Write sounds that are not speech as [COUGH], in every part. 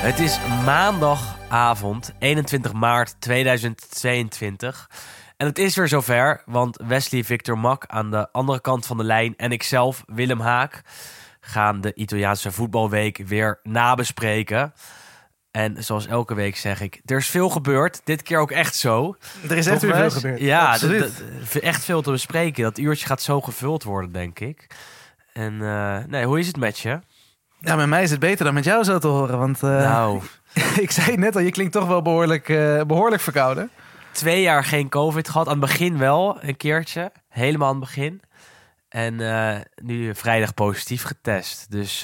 Het is maandagavond, 21 maart 2022. En het is weer zover, want Wesley Victor Mak aan de andere kant van de lijn en ikzelf, Willem Haak, gaan de Italiaanse voetbalweek weer nabespreken. En zoals elke week zeg ik, er is veel gebeurd. Dit keer ook echt zo. Er is echt weer veel gebeurd. Ja, echt veel te bespreken. Dat uurtje gaat zo gevuld worden, denk ik. En eh, nee, hoe is het met je? Ja, met mij is het beter dan met jou zo te horen. Want eh, nou, [LAUGHS] ik zei net al, je klinkt toch wel behoorlijk, eh, behoorlijk verkouden. twee jaar geen COVID gehad. Aan het begin wel, een keertje. Helemaal aan het begin. En eh, nu vrijdag positief getest. Dus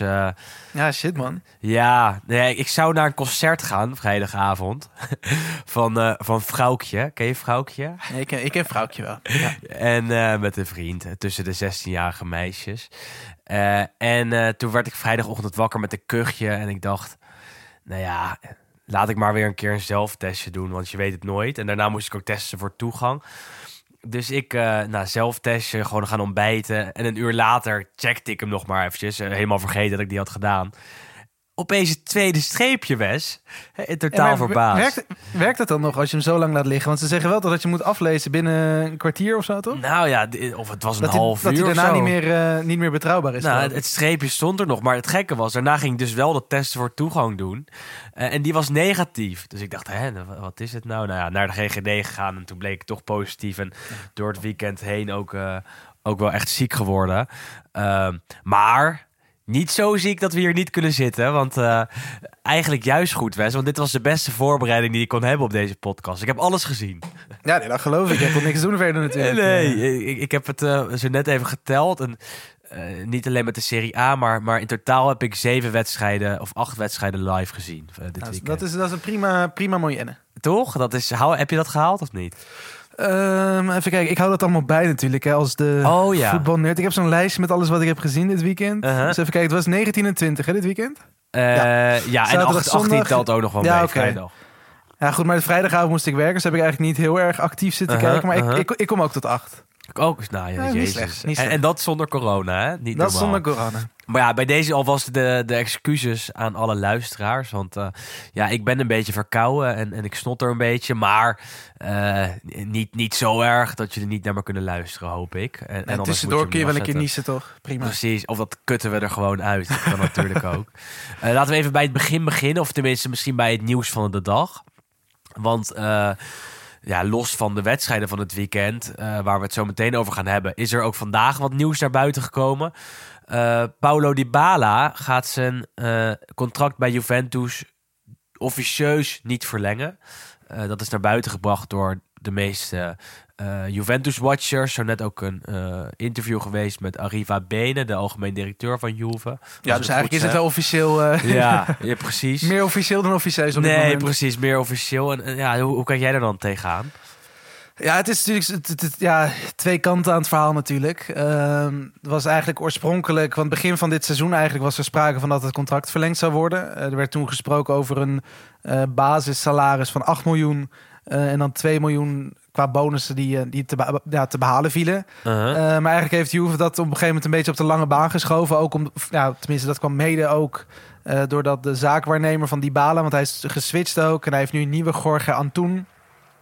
Ja, shit man. ja, nee, ik zou naar een concert gaan vrijdagavond. [LAUGHS] van, van Vrouwtje. Ken je Vrouwtje? Ja, ik, ken, ik ken vrouwtje wel. [LAUGHS] Ja. En met een vriend tussen de 16-jarige meisjes. Eh, en eh, toen werd ik vrijdagochtend wakker met een kuchje. En ik dacht, nou ja, laat ik maar weer een keer een zelftestje doen. Want je weet het nooit. En daarna moest ik ook testen voor toegang. Dus ik, eh nou, zelftestje, gewoon gaan ontbijten. En een uur later checkte ik hem nog maar eventjes. Helemaal vergeten dat ik die had gedaan. Opeens het tweede streepje, Wes. In totaal verbaasd. Werkt, werkt het dan nog als je hem zo lang laat liggen? Want ze zeggen wel dat je moet aflezen binnen een kwartier of zo, toch? Nou ja, of het was een dat hij, half dat uur hij of daarna niet meer, eh, niet meer betrouwbaar is. Nou, het, streepje stond er nog, maar het gekke was, daarna ging ik dus wel de testen voor toegang doen. Eh, en die was negatief. Dus ik dacht, hè, wa- wat is het nou? Nou ja, naar de GGD gegaan en toen bleek ik toch positief. En door het weekend heen ook, eh, ook wel echt ziek geworden. Ehm, maar niet zo ziek dat we hier niet kunnen zitten. Want eh, eigenlijk juist goed, Wes. Want dit was de beste voorbereiding die ik kon hebben op deze podcast. Ik heb alles gezien. Ja, nee, dat geloof ik. Je hebt niks doen verder natuurlijk. [LAUGHS] Nee, ik, ik heb het eh, zo net even geteld. En eh, niet alleen met de Serie A, maar, maar in totaal heb ik zeven wedstrijden of acht wedstrijden live gezien eh, dit Nou, dat, is, dat is een prima, prima moyenne. Toch? Dat is, hou, heb je dat gehaald of niet? Ehm, even kijken, ik hou dat allemaal bij natuurlijk, hè, als de Oh, ja. voetbalnerd. Ik heb zo'n lijstje met alles wat ik heb gezien dit weekend. Uh-huh. Dus even kijken, het was 19 en 20 hè, dit weekend? Eh, ja, en Zaterdag, 8, 18 zondag. telt ook nog wel Ja, mee, vrijdag. Ja goed, maar vrijdagavond moest ik werken, dus heb ik eigenlijk niet heel erg actief zitten Uh-huh, kijken. Maar uh-huh. ik, ik, ik kom ook tot 8. Ook. Nou, ja, jezus. slecht, En, en dat zonder corona, hè? Niet Dat normaal. zonder corona. Maar ja, bij deze alvast de, de excuses aan alle luisteraars. Want eh, ja, ik ben een beetje verkouden en, en ik snotter een beetje. Maar eh, niet, niet zo erg dat jullie niet naar me kunnen luisteren, hoop ik. En, en En tussendoor kun je wel een keer niezen, toch? Prima. Precies, of dat kutten we er gewoon uit. Dat kan natuurlijk [LAUGHS] ook. Eh, laten we even bij het begin beginnen. Of tenminste misschien bij het nieuws van de dag. Want eh, ja, los van de wedstrijden van het weekend, eh, waar we het zo meteen over gaan hebben, is er ook vandaag wat nieuws naar buiten gekomen. Eh, Paulo Dybala gaat zijn eh, contract bij Juventus officieus niet verlengen. Dat is naar buiten gebracht door de meeste eh, Juventus-watchers. Zo net ook een eh, interview geweest met Arriva Bene, de algemeen directeur van Juve. Ja, dus eigenlijk is het wel officieel... eh. Ja, [LAUGHS] ja, precies. meer officieel dan officieus op nee, moment. precies, meer officieel. En, en ja, hoe, hoe kijk jij er dan tegenaan? Ja, het is natuurlijk het, het- het- ja, twee kanten aan het verhaal natuurlijk. Het was eigenlijk oorspronkelijk, want begin van dit seizoen eigenlijk was er sprake van dat het contract verlengd zou worden. Er werd toen gesproken over een eh, basissalaris van 8 miljoen en dan 2 miljoen qua bonussen die, eh, die te, ja, te behalen vielen. Uh-huh. Eh, maar eigenlijk heeft Juve dat op een gegeven moment een beetje op de lange baan geschoven. Ook om, ja, tenminste, dat kwam mede ook eh, doordat de zaakwaarnemer van Dybala, want hij is geswitcht ook en hij heeft nu een nieuwe Jorge Antoen.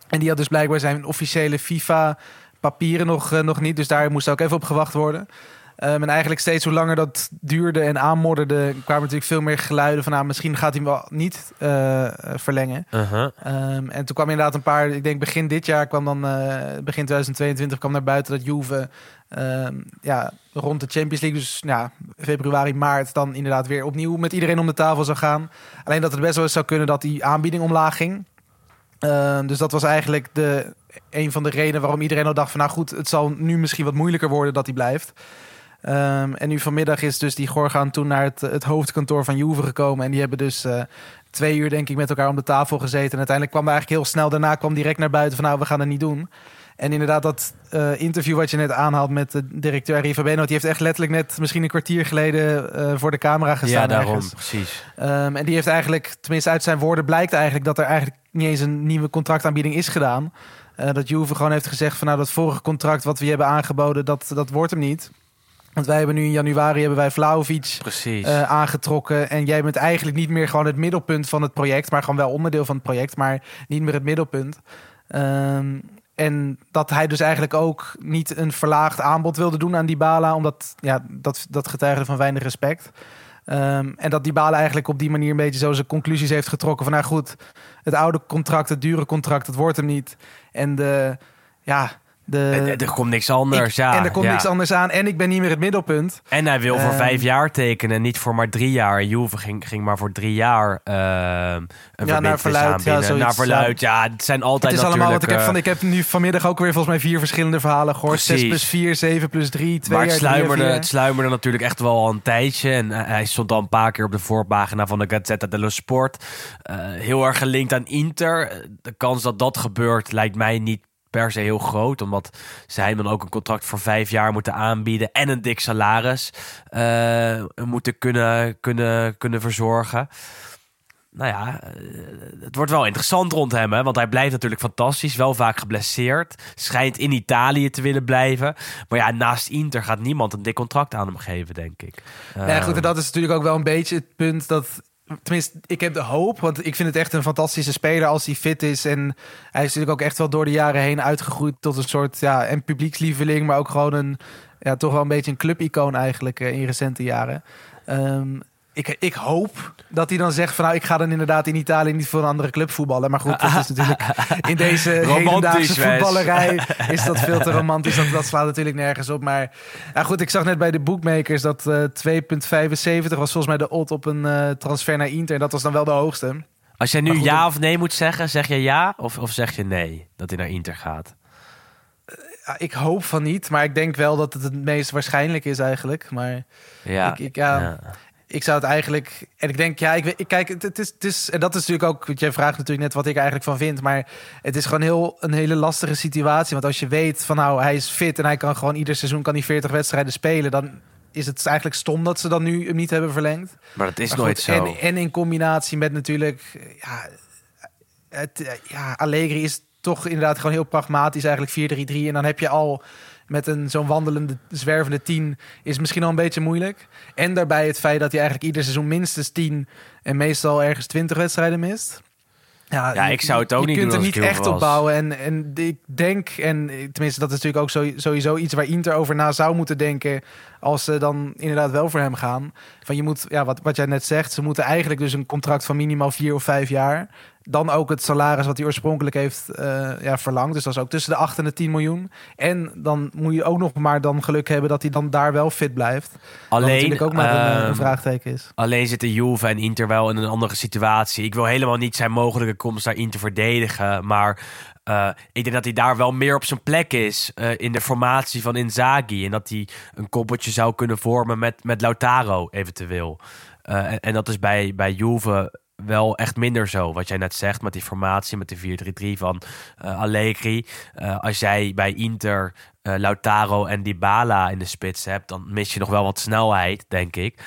En die had dus blijkbaar zijn officiële FIFA-papieren nog, eh, nog niet. Dus daar moest ook even op gewacht worden. Ehm, en eigenlijk steeds hoe langer dat duurde en aanmodderde... kwamen natuurlijk veel meer geluiden van... Nou, misschien gaat hij hem wel niet eh, eh, verlengen. Ehm, en toen kwam inderdaad een paar... Ik denk begin dit jaar kwam dan... eh, begin 2022 kwam naar buiten dat Juve... ehm, ja, rond de Champions League, dus ja, februari, maart... dan inderdaad weer opnieuw met iedereen om de tafel zou gaan. Alleen dat het best wel eens zou kunnen dat die aanbieding omlaag ging. Dus dat was eigenlijk de, een van de redenen waarom iedereen al dacht van... nou goed, het zal nu misschien wat moeilijker worden dat hij blijft. Ehm, en nu vanmiddag is dus die Gorgaan toen naar het, het hoofdkantoor van Juve gekomen. En die hebben dus eh, twee uur denk ik met elkaar om de tafel gezeten. En uiteindelijk kwam er eigenlijk heel snel daarna kwam direct naar buiten van nou, we gaan het niet doen. En inderdaad, dat eh, interview wat je net aanhaalt met de directeur Riva Beno... die heeft echt letterlijk net misschien een kwartier geleden eh, voor de camera gestaan. Ja, daarom, ergens. precies. Ehm, en die heeft eigenlijk, tenminste uit zijn woorden blijkt eigenlijk... dat er eigenlijk niet eens een nieuwe contractaanbieding is gedaan. Dat Juve gewoon heeft gezegd van nou dat vorige contract wat we hebben aangeboden, dat, dat wordt hem niet. Want wij hebben nu in januari hebben wij Vlaovic Precies. eh, aangetrokken. En jij bent eigenlijk niet meer gewoon het middelpunt van het project, maar gewoon wel onderdeel van het project, maar niet meer het middelpunt. Ehm, en dat hij dus eigenlijk ook niet een verlaagd aanbod wilde doen aan Dybala, omdat ja, dat, dat getuigde van weinig respect. Ehm, en dat Dybala eigenlijk op die manier een beetje zo zijn conclusies heeft getrokken van nou goed, het oude contract, het dure contract, het wordt hem niet. En de, ja, de... er, komt niks anders, ik- ja. en er komt ja. niks anders aan en ik ben niet meer het middelpunt. En hij wil voor Ehm, vijf jaar tekenen, niet voor maar drie jaar. Juve ging, ging maar voor drie jaar een naar verbintenis verluid, ja, zoiets, naar verluid, ja. Het zijn altijd Het is allemaal wat ik heb van. Ik heb nu vanmiddag ook weer volgens mij vier verschillende verhalen gehoord. 6 Precies. plus 4, 7 plus 3, 2 Maar het drie sluimerde, het sluimerde natuurlijk echt wel al een tijdje. En eh, hij stond al een paar keer op de voorpagina van de Gazzetta dello Sport. Eh, heel erg gelinkt aan Inter. Eh, De kans dat dat gebeurt lijkt mij niet per se heel groot. Omdat zij dan ook een contract voor vijf jaar moeten aanbieden. En een dik salaris eh, moeten kunnen, kunnen, kunnen verzorgen. Nou ja, eh, het wordt wel interessant rond hem. Hè? Want hij blijft natuurlijk fantastisch. Wel vaak geblesseerd. Schijnt in Italië te willen blijven. Maar ja, naast Inter gaat niemand een dik contract aan hem geven, denk ik. Nou ja, goed, en dat is natuurlijk ook wel een beetje het punt dat. Tenminste, ik heb de hoop, want ik vind het echt een fantastische speler als hij fit is. En hij is natuurlijk ook echt wel door de jaren heen uitgegroeid tot een soort ja, en publiekslieveling, maar ook gewoon een ja, toch wel een beetje een clubicoon eigenlijk eh, in recente jaren. Ehm, ik, ik hoop dat hij dan zegt van nou, ik ga dan inderdaad in Italië niet voor een andere club voetballen. Maar goed, dat is natuurlijk [LAUGHS] in deze hedendaagse voetballerij [LAUGHS] is dat veel te romantisch. Dat, dat slaat natuurlijk nergens op. Maar ja, goed, ik zag net bij de bookmakers dat eh 2,75 was volgens mij de odd op een eh, transfer naar Inter. En dat was dan wel de hoogste. Als jij nu goed, ja of nee moet zeggen, zeg je ja of, of zeg je nee dat hij naar Inter gaat? Ja, ik hoop van niet, maar ik denk wel dat het het meest waarschijnlijk is eigenlijk. Maar Ja, Ik- ik- ja. Ik zou het eigenlijk. En ik denk, ja, ik, kijk, het, het, is, het is. En dat is natuurlijk ook. Want jij vraagt natuurlijk net wat ik er eigenlijk van vind. Maar het is gewoon heel, een hele lastige situatie. Want als je weet van nou, hij is fit en hij kan gewoon ieder seizoen kan hij 40 wedstrijden spelen. Dan is het eigenlijk stom dat ze dan nu hem niet hebben verlengd. Maar dat is Maar nooit zo. En, en in combinatie met natuurlijk. Ja, het, ja, Allegri is toch inderdaad gewoon heel pragmatisch. Eigenlijk 4-3-3. En dan heb je al met een zo'n wandelende, zwervende 10 is misschien al een beetje moeilijk. En daarbij het feit dat hij eigenlijk ieder seizoen minstens 10 en meestal ergens 20 wedstrijden mist. Ja, je- ik zou het ook je niet kunt doen er als niet ik echt op bouwen. En, en ik denk, en tenminste, dat is natuurlijk ook zo- sowieso iets waar Inter over na zou moeten denken. Als ze dan inderdaad wel voor hem gaan. Van je moet, ja, wat, wat jij net zegt, ze moeten eigenlijk dus een contract van minimaal vier of vijf jaar. Dan ook het salaris wat hij oorspronkelijk heeft eh, ja, verlangd. Dus dat is ook tussen de 8 en de 10 miljoen. En dan moet je ook nog maar dan geluk hebben dat hij dan daar wel fit blijft. Wat Alleen, natuurlijk ook maar een, ehm, een vraagteken is. Alleen zitten Juve en Inter wel in een andere situatie. Ik wil helemaal niet zijn mogelijke komst naar Inter verdedigen. Maar eh, ik denk dat hij daar wel meer op zijn plek is. eh, in de formatie van Inzaghi. En dat hij een koppeltje zou kunnen vormen met, met Lautaro eventueel. Eh, en, en dat is bij, bij Juve wel echt minder zo. Wat jij net zegt met die formatie, met de 4-3-3 van eh, Allegri. Eh, als jij bij Inter eh, Lautaro en Dybala in de spits hebt... dan mis je nog wel wat snelheid, denk ik.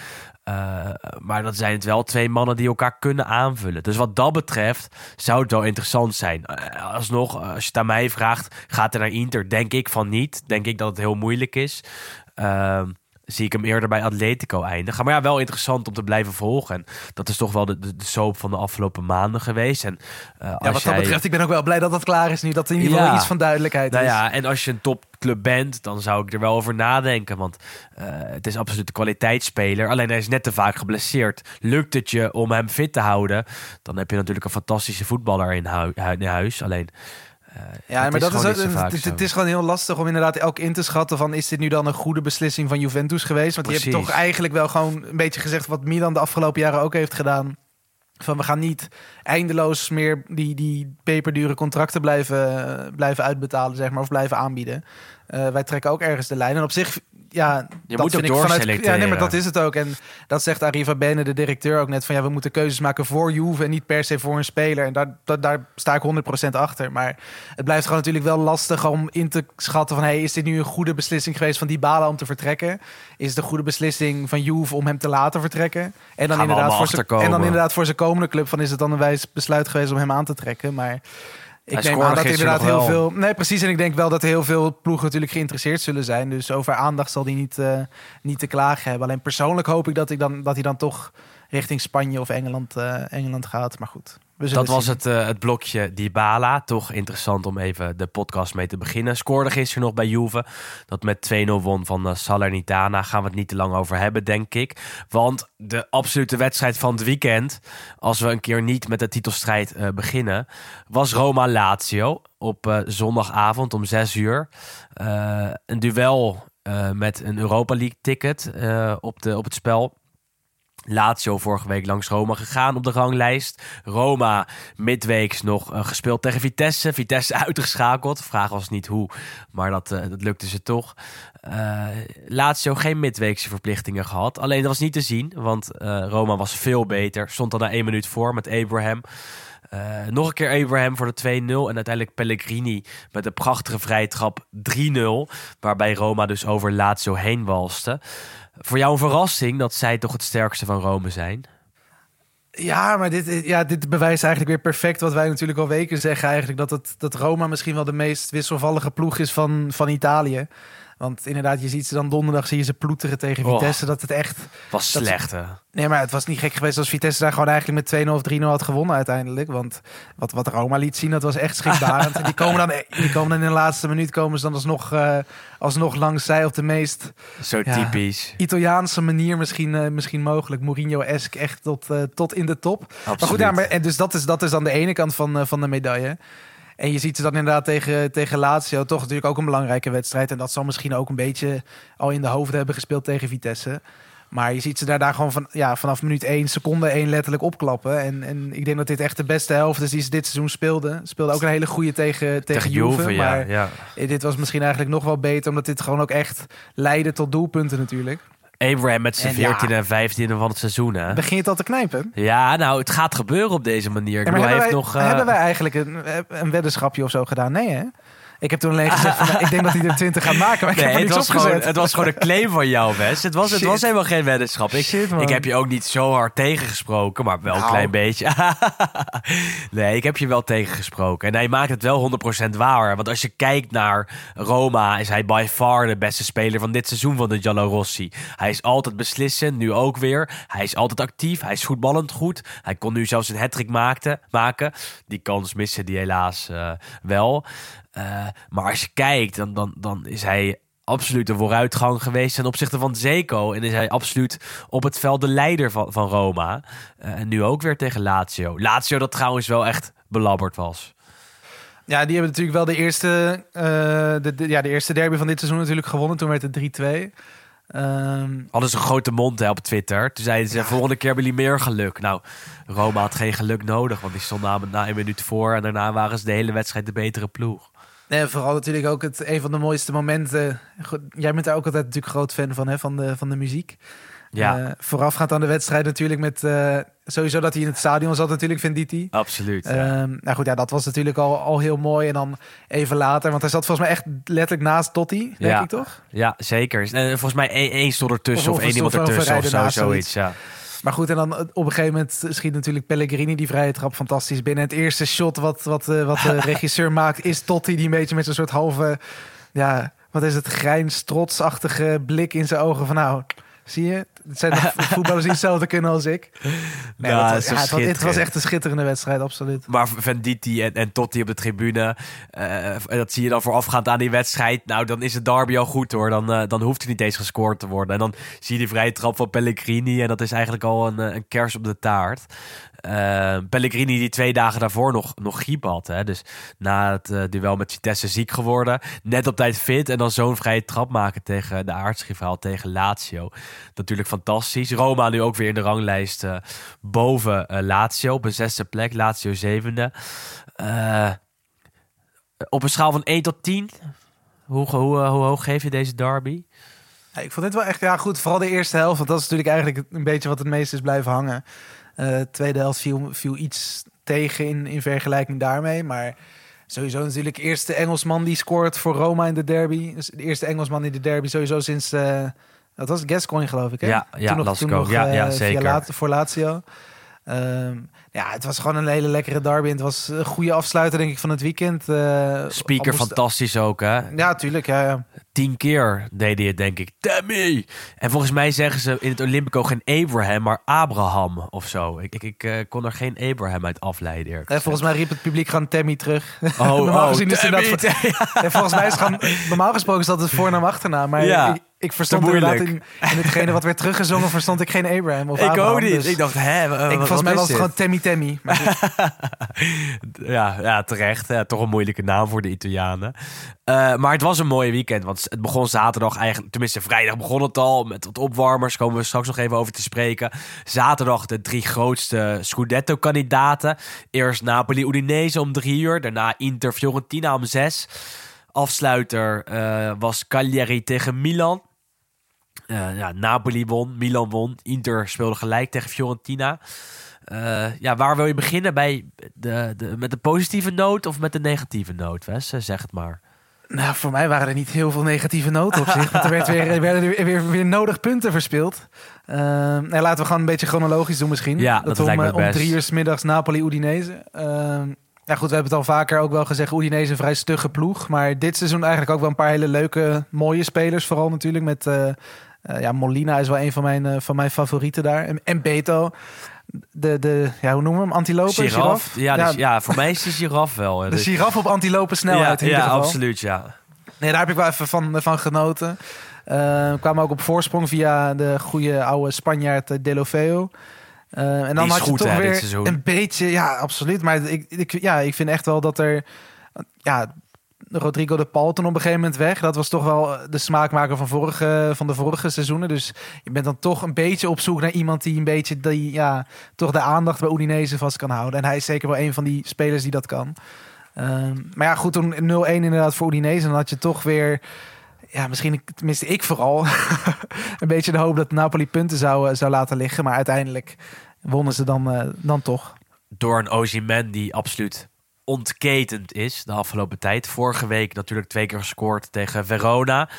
Maar dat zijn het wel twee mannen die elkaar kunnen aanvullen. Dus wat dat betreft zou het wel interessant zijn. Alsnog, als je het aan mij vraagt, gaat er naar Inter? Denk ik van niet. Denk ik dat het heel moeilijk is. Zie ik hem eerder bij Atletico eindigen. Maar ja, wel interessant om te blijven volgen. En dat is toch wel de, de, de soap van de afgelopen maanden geweest. En, eh, Ja, als wat jij... dat betreft, ik ben ook wel blij dat dat klaar is nu. Dat er in ieder geval Ja. iets van duidelijkheid Nou is. ja, en als je een topclub bent, dan zou ik er wel over nadenken. Want eh, het is absoluut een kwaliteitsspeler. Alleen hij is net te vaak geblesseerd. Lukt het je om hem fit te houden, dan heb je natuurlijk een fantastische voetballer in, hu- in huis. Alleen. Eh, Ja, het maar dat is, ook, het, het is gewoon heel lastig om inderdaad elk in te schatten van is dit nu dan een goede beslissing van Juventus geweest? Want hebben Precies. toch eigenlijk wel gewoon een beetje gezegd wat Milan de afgelopen jaren ook heeft gedaan. Van we gaan niet eindeloos meer die, die peperdure contracten blijven, blijven uitbetalen, zeg maar, of blijven aanbieden. Eh, wij trekken ook ergens de lijn. En op zich, ja, Je dat moet vind ik vanuit. Ja, nee, maar dat is het ook. En dat zegt Arriva Bene, de directeur, ook net van ja, we moeten keuzes maken voor Juve en niet per se voor een speler. En daar, daar, daar sta ik 100% achter. Maar het blijft gewoon natuurlijk wel lastig om in te schatten van hey, is dit nu een goede beslissing geweest van die balen om te vertrekken? Is het een goede beslissing van Juve om hem te laten vertrekken? En dan, inderdaad voor, zijn, en dan inderdaad voor zijn komende club van is het dan een wijs besluit geweest om hem aan te trekken. Maar ik aan dat inderdaad heel veel. Nee, precies. En ik denk wel dat heel veel ploegen natuurlijk geïnteresseerd zullen zijn. Dus over aandacht zal hij niet, eh, niet te klagen hebben. Alleen persoonlijk hoop ik dat, ik dan, dat hij dan toch richting Spanje of Engeland, eh, Engeland gaat. Maar goed. Dat was zien. het, eh, het blokje Dybala. Toch interessant om even de podcast mee te beginnen. Scoorde gisteren nog bij Juve. Dat met 2-0 won van eh, Salernitana. Gaan we het niet te lang over hebben, denk ik. Want de absolute wedstrijd van het weekend... als we een keer niet met de titelstrijd eh, beginnen... was Roma-Lazio op zondagavond om 6 uur. Een duel met een Europa League ticket op, de, op het spel. Lazio vorige week langs Roma gegaan op de ranglijst. Roma midweeks nog eh, gespeeld tegen Vitesse. Vitesse [LAUGHS] uitgeschakeld. Vraag was niet hoe, maar dat, eh, dat lukte ze toch. Eh Lazio geen midweekse verplichtingen gehad. Alleen dat was niet te zien, want Roma was veel beter. Stond al na één minuut voor met Abraham. Nog een keer Abraham voor de 2-0. En uiteindelijk Pellegrini met een prachtige vrije trap 3-0. Waarbij Roma dus over Lazio heen walste. Voor jou een verrassing dat zij toch het sterkste van Rome zijn? Ja, maar dit, ja, dit bewijst eigenlijk weer perfect wat wij natuurlijk al weken zeggen. Eigenlijk dat, het, dat Roma misschien wel de meest wisselvallige ploeg is van, van Italië. Want inderdaad, je ziet ze dan donderdag, zie je ze ploeteren tegen Oh. Vitesse. Dat het echt... Was Dat- slecht, hè? Nee, maar het was niet gek geweest als Vitesse daar gewoon eigenlijk met 2-0 of 3-0 had gewonnen uiteindelijk. Want wat, wat Roma liet zien, dat was echt schrikbarend. [LAUGHS] En die komen dan, die komen dan in de laatste minuut komen ze dan alsnog, eh alsnog langs zij op de meest Zo Ja. typisch. Italiaanse manier misschien, eh, misschien mogelijk. Mourinho-esk echt tot, eh, tot in de top. Maar goed, Absoluut. ja, maar, en dus dat is, dat is dan de ene kant van, van de medaille. En je ziet ze dan inderdaad tegen, tegen Lazio toch natuurlijk ook een belangrijke wedstrijd. En dat zal misschien ook een beetje al in de hoofden hebben gespeeld tegen Vitesse. Maar je ziet ze daar, daar gewoon van, ja, vanaf minuut 1, seconde 1 letterlijk opklappen. En, en ik denk dat dit echt de beste helft is die ze dit seizoen speelden. Speelde ook een hele goede tegen, tegen, Juve. maar ja. dit was misschien eigenlijk nog wel beter. Omdat dit gewoon ook echt leidde tot doelpunten natuurlijk. Abraham met zijn En ja. 14 en 15 van het seizoen, hè? Begin je het al te knijpen? Ja, nou, het gaat gebeuren op deze manier. Ja, maar bedoel, hebben, wij, nog... eh, hebben wij eigenlijk een, een weddenschapje of zo gedaan? Nee, hè? Ik heb toen alleen gezegd, van, nou, ik denk dat hij er [LAUGHS] 20 gaat maken, maar ik Nee, heb het was, opgezet. gewoon, het was gewoon een claim van jou, Wes. Het was, het was helemaal geen weddenschap. Ik, Shit, ik heb je ook niet zo hard tegengesproken, maar wel een Nou. klein beetje. [LAUGHS] nee, ik heb je wel tegengesproken. En hij maakt het wel 100% waar. Want als je kijkt naar Roma, is hij by far de beste speler van dit seizoen van de Giallorossi. Hij is altijd beslissend, nu ook weer. Hij is altijd actief, hij is voetballend goed. Hij kon nu zelfs een hat-trick maken. Die kans missen die helaas eh, wel. Eh, maar als je kijkt, dan, dan, dan is hij absoluut een vooruitgang geweest ten opzichte van Zeko. En is hij absoluut op het veld de leider van, van Roma. Eh, en nu ook weer tegen Lazio. Lazio dat trouwens wel echt belabberd was. Ja, die hebben natuurlijk wel de eerste, eh, de, de- ja, de eerste derby van dit seizoen natuurlijk gewonnen. Toen werd het 3-2. Ehm, Hadden ze een grote mond hè, op Twitter. Toen zeiden ze, volgende keer hebben jullie meer geluk. Nou, Roma had geen geluk nodig. Want die stond na, na een minuut voor. En daarna waren ze de hele wedstrijd de betere ploeg. Nee, vooral natuurlijk ook het, een van de mooiste momenten. Jij bent daar ook altijd natuurlijk groot fan van, hè, van, de, van de muziek. Ja, Eh, voorafgaand aan de wedstrijd natuurlijk met... eh, sowieso dat hij in het stadion zat natuurlijk, Venditti. absoluut. ja. Ehm, nou goed, ja, dat was natuurlijk al, al heel mooi. En dan even later, want hij zat volgens mij echt letterlijk naast Totti, denk Ja. ik toch? Ja, zeker. En volgens mij één, stond ertussen Of- of, of één iemand ertussen of zo, zoiets. Ja. Maar goed, en dan eh, op een gegeven moment schiet natuurlijk Pellegrini die vrije trap fantastisch binnen. Het eerste shot wat, wat, eh, wat de [LAUGHS] regisseur maakt is Totti die een beetje met zo'n soort halve, ja, wat is het, grijns, trotsachtige blik in zijn ogen van nou, zie je, het zijn [LAUGHS] voetballers die hetzelfde kunnen als ik. Nee, was, ja, het, was, het was schitterend. echt een schitterende wedstrijd, absoluut. Maar Venditti en, en Totti op de tribune, eh, dat zie je dan voorafgaand aan die wedstrijd. Nou, dan is het derby al goed hoor. Dan, eh, dan hoeft er niet eens gescoord te worden. En dan zie je die vrije trap van Pellegrini en dat is eigenlijk al een, eh, een kers op de taart. Eh, Pellegrini die twee dagen daarvoor nog, nog griep had. Hè? Dus na het eh, duel met Vitesse ziek geworden. Net op tijd fit en dan zo'n vrije trap maken tegen de aardsrivaal, tegen Lazio. Natuurlijk fantastisch. Roma nu ook weer in de ranglijst eh, boven Lazio op een zesde plek. Lazio zevende. Op een schaal van 1 tot 10. Hoe, hoe, hoe hoog geef je deze derby? Ik vond dit wel echt ja, goed. Vooral de eerste helft. Want dat is natuurlijk eigenlijk een beetje wat het meest is blijven hangen. Eh tweede helft viel, viel iets tegen in, in vergelijking daarmee. Maar sowieso natuurlijk eerste Engelsman die scoort voor Roma in de derby. Dus de eerste Engelsman in de derby sowieso sinds... eh dat was Gascoigne geloof ik hè? Ja, ja, toen nog, toen nog, Ja, eh, ja, via zeker. Lat- voor Lazio. Ehm, ja, het was gewoon een hele lekkere derby. En het was een goede afsluiter denk ik van het weekend. Eh, Speaker fantastisch ook, hè? Ja, tuurlijk. Ja, ja. Tien keer deed hij het, denk ik. Tammy! En volgens mij zeggen ze in het Olympico geen Abraham, maar Abraham of zo. Ik, ik, ik eh, kon er geen Abraham uit afleiden. eerlijk Eh, volgens mij riep het publiek gewoon Tammy terug. gezegd. [LAUGHS] normaal gezien is het Tammy, Tammy. [LAUGHS] En volgens mij is gewoon, normaal gesproken is dat het voornaam achternaam. Maar Ja, ik, ik verstond inderdaad in, hetgene wat werd teruggezongen, verstond ik geen Abraham of [LAUGHS] Ik Abraham, ook niet. dus Ik dacht, hè, ik, volgens mij was het gewoon Tammy Tammy. [LAUGHS] Ja, ja terecht. Ja, toch een moeilijke naam voor de Italianen. Eh, maar het was een mooie weekend. Want het begon zaterdag eigenlijk... Tenminste, vrijdag begon het al. Met wat opwarmers. Komen we straks nog even over te spreken. Zaterdag de drie grootste Scudetto-kandidaten. Eerst Napoli-Udinese om drie uur. Daarna Inter-Fiorentina om zes. Afsluiter eh, was Cagliari tegen Milan. Eh, ja, Napoli won, Milan won. Inter speelde gelijk tegen Fiorentina. Eh, ja, waar wil je beginnen? Bij de, de, met de positieve noot of met de negatieve noot, Wes? Eh, Zeg het maar. nou, voor mij waren er niet heel veel negatieve noten op zich. Want er werd weer, [LAUGHS] er werden weer, weer, weer nodig punten verspeeld. Ehm, nou, laten we gewoon een beetje chronologisch doen misschien. Ja, dat om, het om best. drie uur 's middags Napoli-Udinese. Ja goed, we hebben het al vaker ook wel gezegd. Udinese een vrij stugge ploeg. Maar dit seizoen eigenlijk ook wel een paar hele leuke, mooie spelers. Vooral natuurlijk met... ja, Molina is wel een van mijn, van mijn favorieten daar. En, en Beto. De, de, ja, hoe noemen we hem? Antilope? Giraf. Ja, ja, dus, ja, voor mij is de giraf wel. de Dus- giraf op antilope snelheid ja, in ieder ja geval. absoluut, ja. Nee, daar heb ik wel even van, van genoten. Eh kwamen ook op voorsprong via de goede oude Spanjaard eh, Delofeo. Eh en dan had je goed, toch hè, weer een beetje... Ja, absoluut. Maar ik, ik, ja, ik vind echt wel dat er... Ja, Rodrigo de Paul toen op een gegeven moment weg. Dat was toch wel de smaakmaker van, vorige, van de vorige seizoenen. Dus je bent dan toch een beetje op zoek naar iemand die een beetje... Die, ja, toch de aandacht bij Udinese vast kan houden. En hij is zeker wel een van die spelers die dat kan. Ehm, maar ja, goed, toen 0-1 inderdaad voor Udinese. Dan had je toch weer... Ja, misschien, tenminste ik vooral, [LAUGHS] een beetje de hoop dat Napoli punten zou, eh, zou laten liggen. Maar uiteindelijk wonnen ze dan, eh, dan toch. Door een Ozyman die absoluut ontketend is de afgelopen tijd. Vorige week natuurlijk twee keer gescoord tegen Verona.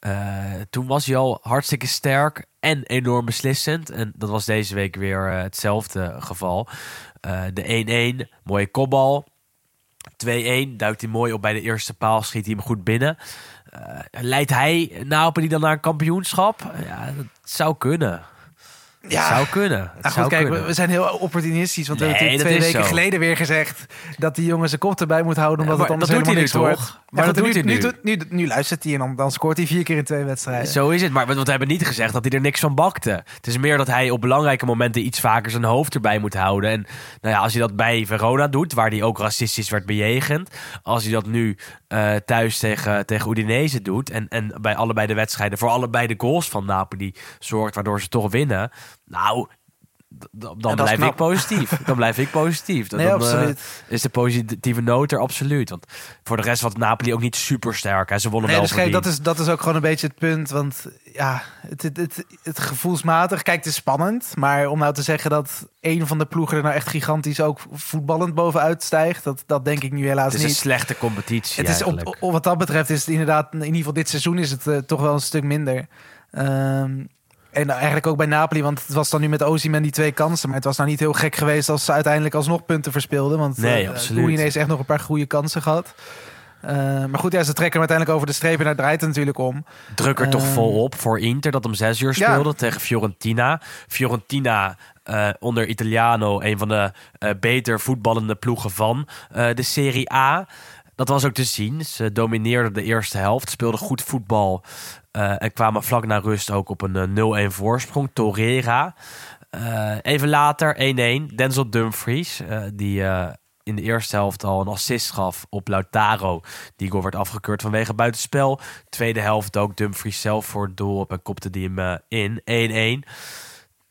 Eh, toen was hij al hartstikke sterk en enorm beslissend. En dat was deze week weer eh, hetzelfde geval. Eh, de 1-1, mooie kopbal. 2-1, duikt hij mooi op bij de eerste paal, schiet hij hem goed binnen. Leidt hij Napoli dan naar een kampioenschap? Ja, dat zou kunnen. Ja. Het zou kunnen. Het Nou zou goed, kijk, we, kunnen. we zijn heel opportunistisch. Want we hebben twee weken zo. geleden weer gezegd... dat die jongen zijn kop erbij moet houden... omdat Ja, het anders dat doet hij wordt. toch? Maar Ja, dat goed, doet nu, hij nu, nu, nu, nu luistert hij en dan, dan scoort hij vier keer in twee wedstrijden. Zo is het, maar want we hebben niet gezegd dat hij er niks van bakte. Het is meer dat hij op belangrijke momenten iets vaker zijn hoofd erbij moet houden. En nou ja, als hij dat bij Verona doet, waar hij ook racistisch werd bejegend. Als hij dat nu eh, thuis tegen, tegen Udinese doet. En, en bij allebei de wedstrijden, voor allebei de goals van Napoli zorgt, waardoor ze toch winnen. Nou, dan is blijf knap. ik positief. [LAUGHS] Dan blijf ik positief. Dan, Nee, dan, eh, absoluut. is de positieve noot er absoluut. Want voor de rest was Napoli ook niet super sterk. Hè. Ze wonnen Nee, wel dus kijk, dat is, dat is ook gewoon een beetje het punt. Want ja, het, het, het, het gevoelsmatig, kijk, het is spannend. Maar om nou te zeggen dat een van de ploegen er nou echt gigantisch ook voetballend bovenuit stijgt, dat, dat denk ik nu helaas Het is een niet. slechte competitie Het is op, wat dat betreft is het inderdaad, in ieder geval dit seizoen is het eh, toch wel een stuk minder. Ehm, en eigenlijk ook bij Napoli, want het was dan nu met Osimhen die twee kansen. Maar het was nou niet heel gek geweest als ze uiteindelijk alsnog punten verspeelden. Want Nee, eh, absoluut. Udine heeft echt nog een paar goede kansen gehad. Eh, maar goed, ja, ze trekken hem uiteindelijk over de streep en daar draait het natuurlijk om. druk er toch Ehm, volop voor Inter dat om zes uur ja. speelde tegen Fiorentina. Fiorentina eh, onder Italiano een van de eh, beter voetballende ploegen van eh, de Serie A. Dat was ook te zien. Ze domineerden de eerste helft, speelden goed voetbal eh, en kwamen vlak na rust ook op een eh, 0-1 voorsprong. Torreira. Eh, even later 1-1. Denzel Dumfries, eh, die eh, in de eerste helft al een assist gaf op Lautaro. Die goal werd afgekeurd vanwege buitenspel. Tweede helft ook Dumfries zelf voor het doel op en kopte die hem eh, in. 1-1.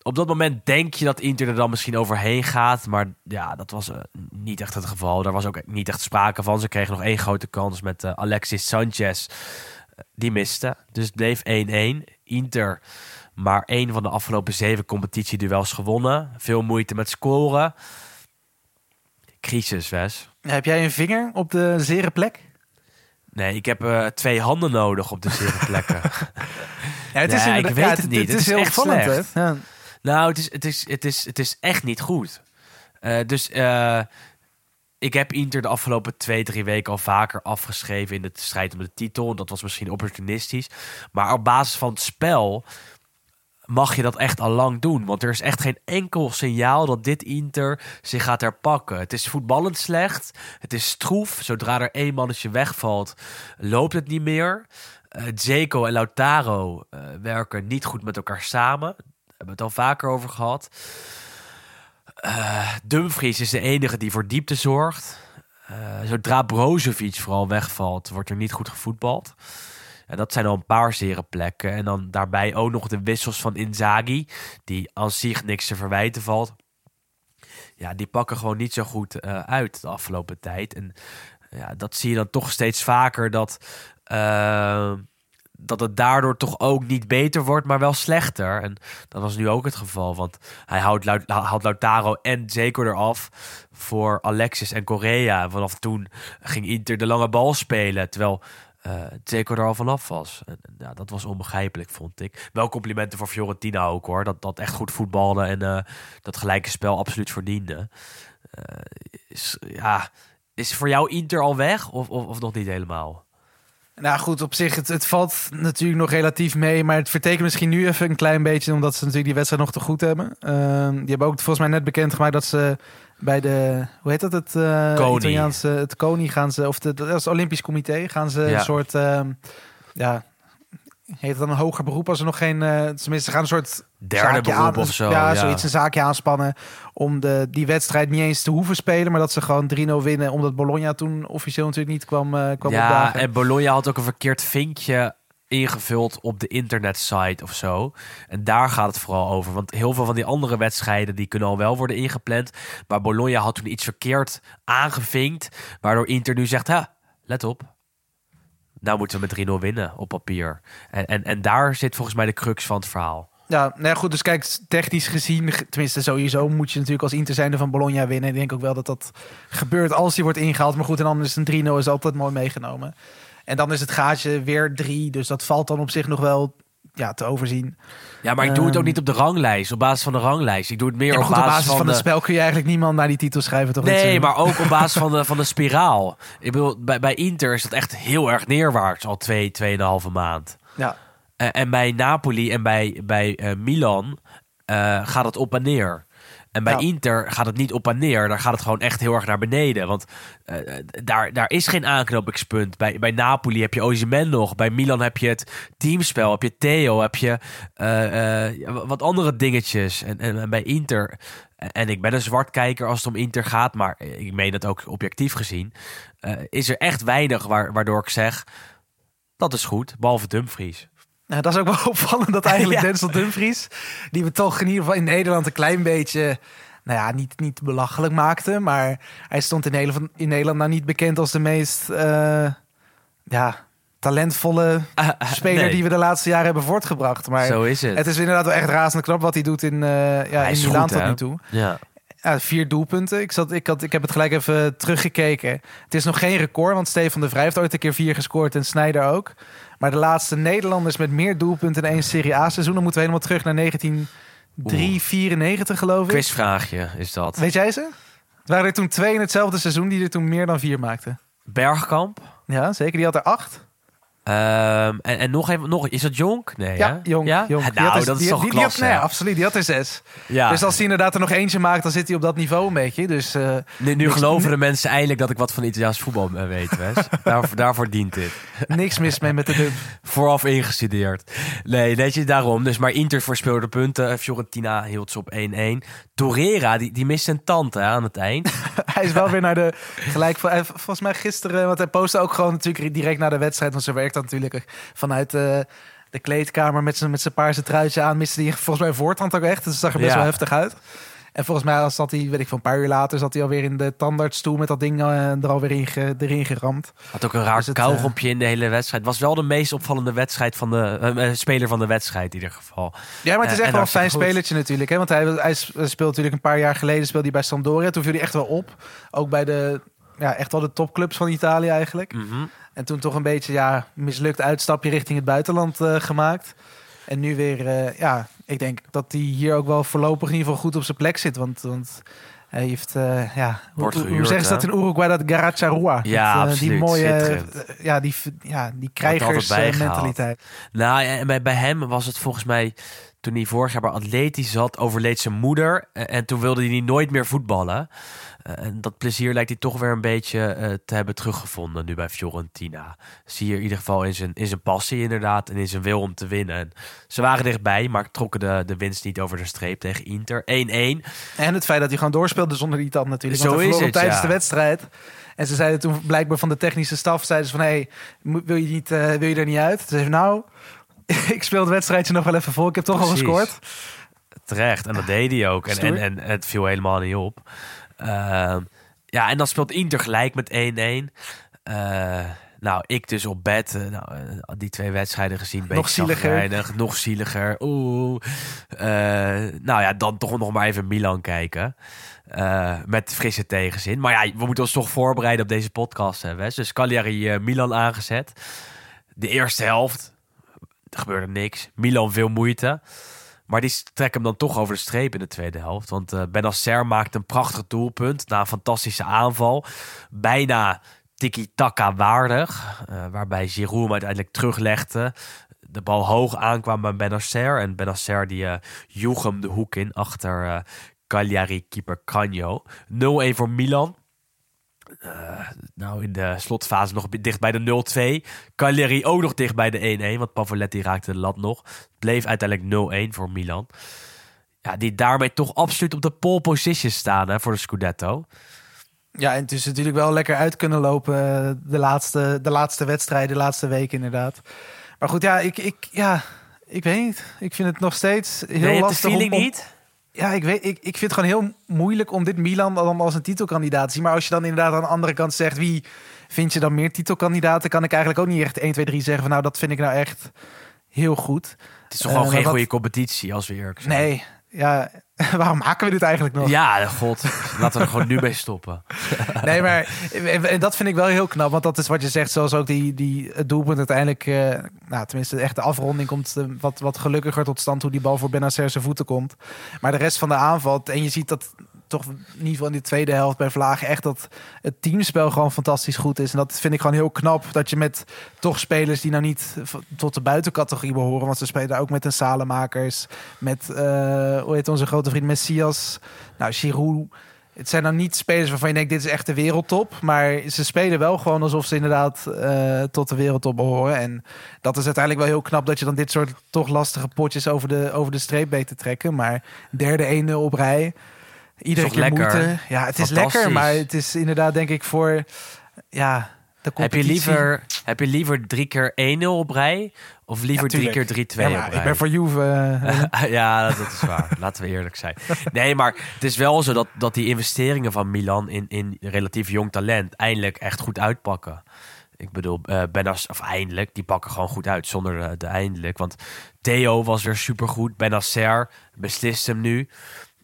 op dat moment denk je dat Inter er dan misschien overheen gaat. Maar ja, dat was eh, niet echt het geval. Daar was ook niet echt sprake van. Ze kregen nog één grote kans met eh, Alexis Sanchez. Die miste. Dus het bleef 1-1. Inter maar één van de afgelopen zeven competitieduels gewonnen. Veel moeite met scoren. Crisis, Wes. Heb jij een vinger op de zere plek? Nee, ik heb eh, twee handen nodig op de zere plekken. [LAUGHS] Ja, het Ja, ik inderdaad- weet ja, het niet. Het, Het is is heel. Ja. Nou, het is, het is, het is, het is echt niet goed. Eh, dus eh, ik heb Inter de afgelopen twee, drie weken al vaker afgeschreven in de strijd om de titel. Dat was misschien opportunistisch. Maar op basis van het spel mag je dat echt al lang doen. Want er is echt geen enkel signaal dat dit Inter zich gaat herpakken. Het is voetballend slecht. Het is stroef. Zodra er één mannetje wegvalt, loopt het niet meer. Zeko en Lautaro eh, werken niet goed met elkaar samen. Daar hebben we het al vaker over gehad. Eh, Dumfries is de enige die voor diepte zorgt. Eh, zodra Brozovic vooral wegvalt, wordt er niet goed gevoetbald. En dat zijn al een paar zere plekken. En dan daarbij ook nog de wissels van Inzaghi, die aan zich niks te verwijten valt. Ja, die pakken gewoon niet zo goed eh, uit de afgelopen tijd. En ja, dat zie je dan toch steeds vaker dat, dat het daardoor toch ook niet beter wordt, maar wel slechter. En dat was nu ook het geval, want hij houdt, Lautaro en Zeko eraf voor Alexis en Correa. Vanaf toen ging Inter de lange bal spelen, terwijl eh Zeko er al vanaf was. En, en ja, dat was onbegrijpelijk, vond ik. Wel complimenten voor Fiorentina ook, hoor. Dat, dat echt goed voetbalde en eh, dat gelijke spel absoluut verdiende. Eh, is, ja, is voor jou Inter al weg of, of, of nog niet helemaal? Nou goed, op zich, het, het valt natuurlijk nog relatief mee. Maar het vertekent misschien nu even een klein beetje... omdat ze natuurlijk die wedstrijd nog te goed hebben. Ehm, die hebben ook volgens mij net bekendgemaakt dat ze bij de... Hoe heet dat? Het CONI. Italiaanse... Het CONI gaan ze... Of de, dat is het Olympisch Comité. Gaan ze Ja. een soort... ehm, ja, heet het dan een hoger beroep als er nog geen... eh, tenminste, ze gaan een soort... Derde beroep aan- of zo. Ja, ja. zoiets, een zaakje aanspannen om de, die wedstrijd niet eens te hoeven spelen, maar dat ze gewoon 3-0 winnen, omdat Bologna toen officieel natuurlijk niet kwam, eh kwam ja, opdagen. en Bologna had ook een verkeerd vinkje ingevuld op de internetsite of zo. En daar gaat het vooral over. Want heel veel van die andere wedstrijden die kunnen al wel worden ingepland. Maar Bologna had toen iets verkeerd aangevinkt. Waardoor Inter nu zegt, ha, let op. Nou moeten we met 3-0 winnen op papier. En, en, en daar zit volgens mij de crux van het verhaal. Ja, nou ja, goed. Dus kijk, technisch gezien, ge- tenminste sowieso moet je natuurlijk als Inter zijnde van Bologna winnen. Ik denk ook wel dat dat gebeurt als die wordt ingehaald. Maar goed, en dan is een 3-0 is altijd mooi meegenomen. En dan is het gaatje weer 3. Dus dat valt dan op zich nog wel ja, te overzien. Ja, maar ik doe het ook Ehm. niet op de ranglijst. Op basis van de ranglijst. Ik doe het meer Ja, op, goed, op basis basis van, de... het spel kun je eigenlijk niemand naar die titel schrijven, toch? Nee, maar ook op basis van de, [LAUGHS] van de spiraal. Ik bedoel, bij, bij Inter is dat echt heel erg neerwaarts al twee, tweeënhalve maand. Ja, Eh, en bij Napoli en bij, bij eh, Milan eh, gaat het op en neer. En bij. Inter gaat het niet op en neer. Daar gaat het gewoon echt heel erg naar beneden. Want eh, daar, daar is geen aanknopingspunt. Bij, bij Napoli heb je Osimhen nog. Bij Milan heb je het teamspel. Heb je Theo. Heb je eh, eh, wat andere dingetjes. En, en, en bij Inter... En ik ben een zwartkijker als het om Inter gaat. Maar ik meen dat ook objectief gezien. is er echt weinig waar, waardoor ik zeg... Dat is goed, behalve Dumfries. Nou, dat is ook wel [LAUGHS] opvallend dat eigenlijk [LAUGHS] Ja. Denzel Dumfries, die we toch in ieder geval in Nederland een klein beetje, nou ja, niet, niet belachelijk maakte, maar hij stond in Nederland, in Nederland nou niet bekend als de meest, eh, ja, talentvolle speler nee. die we de laatste jaren hebben voortgebracht. Maar Zo is het. het is inderdaad wel echt razend knap wat hij doet in, eh ja, in Milaan tot nu toe. Ja. Ja, vier doelpunten. Ik, zat, ik, had, ik heb het gelijk even teruggekeken. Het is nog geen record, want Stefan de Vrij heeft ooit een keer vier gescoord en Snijder ook. Maar de laatste Nederlanders met meer doelpunten in één Serie A-seizoen... dan moeten we helemaal terug naar 1994, geloof ik. Quizvraagje is dat. Weet jij ze? Het waren er toen twee in hetzelfde seizoen die er toen meer dan vier maakten. Bergkamp. Ja, zeker. Die had er acht. Ehm, en, en nog even, nog, is dat Jonk? Nee, Ja, hè? Jong. Ja? Nou, er- dat is die- toch die, die had- nee, absoluut. Die had er zes. ja. Dus als hij inderdaad er nog eentje maakt, dan zit hij op dat niveau een beetje. Dus eh, nu nu geloven de mensen eindelijk dat ik wat van Italiaans voetbal eh, weet, Wes. [LAUGHS] daarvoor, daarvoor dient dit. niks mis mee met de dub. Vooraf ingestudeerd. Nee, weet je, daarom. Dus maar Inter verspeelde punten. Fiorentina hield ze op 1-1. Torreira, die, die mist zijn tand hè, aan het eind. [LAUGHS] Hij is wel weer naar de gelijk. hij- Volgens mij gisteren, want hij postte ook gewoon natuurlijk direct na de wedstrijd. Want zo werkt dat natuurlijk vanuit eh, de kleedkamer met zijn met zijn paarse truitje aan. Miste hij [LAUGHS] volgens mij voortand ook echt. Dus het zag er best Ja. wel heftig uit. En volgens mij zat hij, weet ik veel, een paar uur later... zat hij alweer in de tandartsstoel met dat ding eh, er alweer in, erin geramd. Had ook een raar Dus het, kauwgompje in de hele wedstrijd. Was wel de meest opvallende wedstrijd van de eh, eh, speler van de wedstrijd in ieder geval. Ja, maar het is Eh, echt wel een fijn goed. spelertje natuurlijk. Hè? Want hij, hij speelt natuurlijk een paar jaar geleden speelde hij bij Sampdoria. Toen viel hij echt wel op. Ook bij de, ja, echt wel de topclubs van Italië eigenlijk. Mhm. En toen toch een beetje ja, mislukt uitstapje richting het buitenland eh, gemaakt. En nu weer, eh, ja, ik denk dat hij hier ook wel voorlopig in ieder geval goed op zijn plek zit. Want, want hij heeft, eh, ja, hoe, Wordt hoe- hoe gehuurd, zeggen ze dat in Uruguay? Dat Garacharua. Ja, Dat, absoluut. Die mooie, ja, die, ja, die altijd krijgers eh, bijgehaald. mentaliteit. Nou, en bij, bij hem was het volgens mij... Toen hij vorig jaar bij Atletisch zat, overleed zijn moeder. En, en toen wilde hij nooit meer voetballen. Eh, en dat plezier lijkt hij toch weer een beetje eh, te hebben teruggevonden nu bij Fiorentina. Zie je in ieder geval in zijn, in zijn passie inderdaad en in zijn wil om te winnen. En ze waren dichtbij, maar trokken de, de winst niet over de streep tegen Inter. 1-1. En het feit dat hij gewoon doorspeelde zonder die tand natuurlijk. Zo is het, tijdens ja. de wedstrijd. En ze zeiden toen blijkbaar van de technische staf... zeiden ze van, hey, mo- wil, je niet, eh, wil je er niet uit? Ze zei nou, [LAUGHS] ik speel het wedstrijdje nog wel even vol. Ik heb toch al gescoord. Terecht, en dat deed hij ook. En, en, en het viel helemaal niet op. Ehm, ja, en dan speelt Inter gelijk met 1-1. Eh, nou, ik dus op bed. eh, nou, eh, die twee wedstrijden gezien. Nog beetje zieliger. Nog zieliger. Oeh. Eh, nou ja, dan toch nog maar even Milan kijken. Met frisse tegenzin. Maar ja, we moeten ons toch voorbereiden op deze podcast. Hè, Wes. Dus Cagliari Milan aangezet. De eerste helft. Er gebeurde niks. Milan veel moeite. Maar die trekken hem dan toch over de streep in de tweede helft. Want eh Benacer maakt een prachtig doelpunt na een fantastische aanval. Bijna tiki-taka waardig. eh, waarbij Giroud hem uiteindelijk teruglegde. De bal hoog aankwam bij Benacer. En Benacer die eh joeg hem de hoek in achter eh Cagliari-keeper Canio. 0-1 voor Milan. Eh, nou, in de slotfase nog dicht bij de 0-2. Cagliari ook nog dicht bij de 1-1. Want Pavoletti raakte de lat nog. Het bleef uiteindelijk 0-1 voor Milan. Ja, die daarmee toch absoluut op de pole position staan hè, voor de Scudetto. Ja, en het is natuurlijk wel lekker uit kunnen lopen eh, de laatste, de laatste wedstrijd, de laatste week inderdaad. Maar goed, ja, ik, ik, ja, ik weet niet. Ik vind het nog steeds heel nee, lastig om, niet? Ja, ik, weet, ik, ik vind het gewoon heel moeilijk om dit Milan dan als een titelkandidaat te zien. Maar als je dan inderdaad aan de andere kant zegt... wie vind je dan meer titelkandidaten... kan ik eigenlijk ook niet echt 1, 2, 3 zeggen van... nou, dat vind ik nou echt heel goed. Het is toch Eh, gewoon geen maar wat- goede competitie, als we eerlijk zijn. Nee, ja, [LAUGHS] waarom maken we dit eigenlijk nog? Ja, god. Laten we er gewoon nu mee stoppen. [LAUGHS] Nee, maar en dat vind ik wel heel knap. Want dat is wat je zegt, zoals ook die, die het doelpunt uiteindelijk... eh, nou, tenminste, echt de afronding komt eh, wat, wat gelukkiger tot stand... hoe die bal voor Benacer zijn voeten komt. Maar de rest van de aanval... en je ziet dat toch in ieder geval in de tweede helft bij Vlagen... echt dat het teamspel gewoon fantastisch goed is. En dat vind ik gewoon heel knap. Dat je met toch spelers die nou niet tot de buitencategorie behoren... want ze spelen ook met een Salemakers... met, eh, hoe heet onze grote vriend Messias... Nou, Giroud... Het zijn dan niet spelers waarvan je denkt, dit is echt de wereldtop. Maar ze spelen wel gewoon alsof ze inderdaad eh, tot de wereldtop behoren. En dat is uiteindelijk wel heel knap dat je dan dit soort toch lastige potjes over de, over de streep weet te trekken. Maar derde 1-0 op rij. Iedere keer lekker? moeite. Ja, het is lekker. Maar het is inderdaad denk ik voor ja, de Heb je, competitie. liever, heb je liever drie keer 1-0 op rij? Of liever Ja, drie keer 3-2 Ja, op rij? ik ben voor Juve. eh, [LAUGHS] ja, dat is waar. [LAUGHS] Laten we eerlijk zijn. Nee, maar het is wel zo dat, dat die investeringen van Milan in, in relatief jong talent eindelijk echt goed uitpakken. Ik bedoel, eh Benas, of eindelijk, die pakken gewoon goed uit zonder de, de eindelijk. Want Theo was weer supergoed. Benacer beslist hem nu.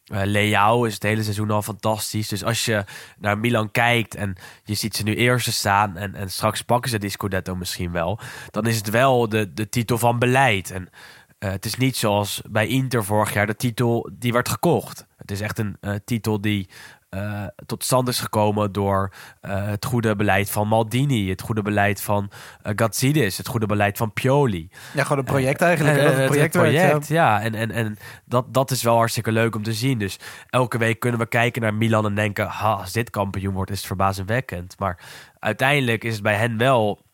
Eh Leao is het hele seizoen al fantastisch. Dus als je naar Milan kijkt en je ziet ze nu eerste staan... en, en straks pakken ze die Scudetto misschien wel... dan is het wel de, de titel van beleid. En eh, het is niet zoals bij Inter vorig jaar de titel die werd gekocht. Het is echt een eh, titel die eh, tot stand is gekomen door eh, het goede beleid van Maldini, het goede beleid van uh, het goede beleid van Pioli. ja, gewoon een project eigenlijk. Het het project, ja. En, en, en dat, dat is wel hartstikke leuk om te zien. Dus elke week kunnen we kijken naar Milan en denken... Ha, als dit kampioen wordt, is het verbazingwekkend. Maar uiteindelijk is het bij hen wel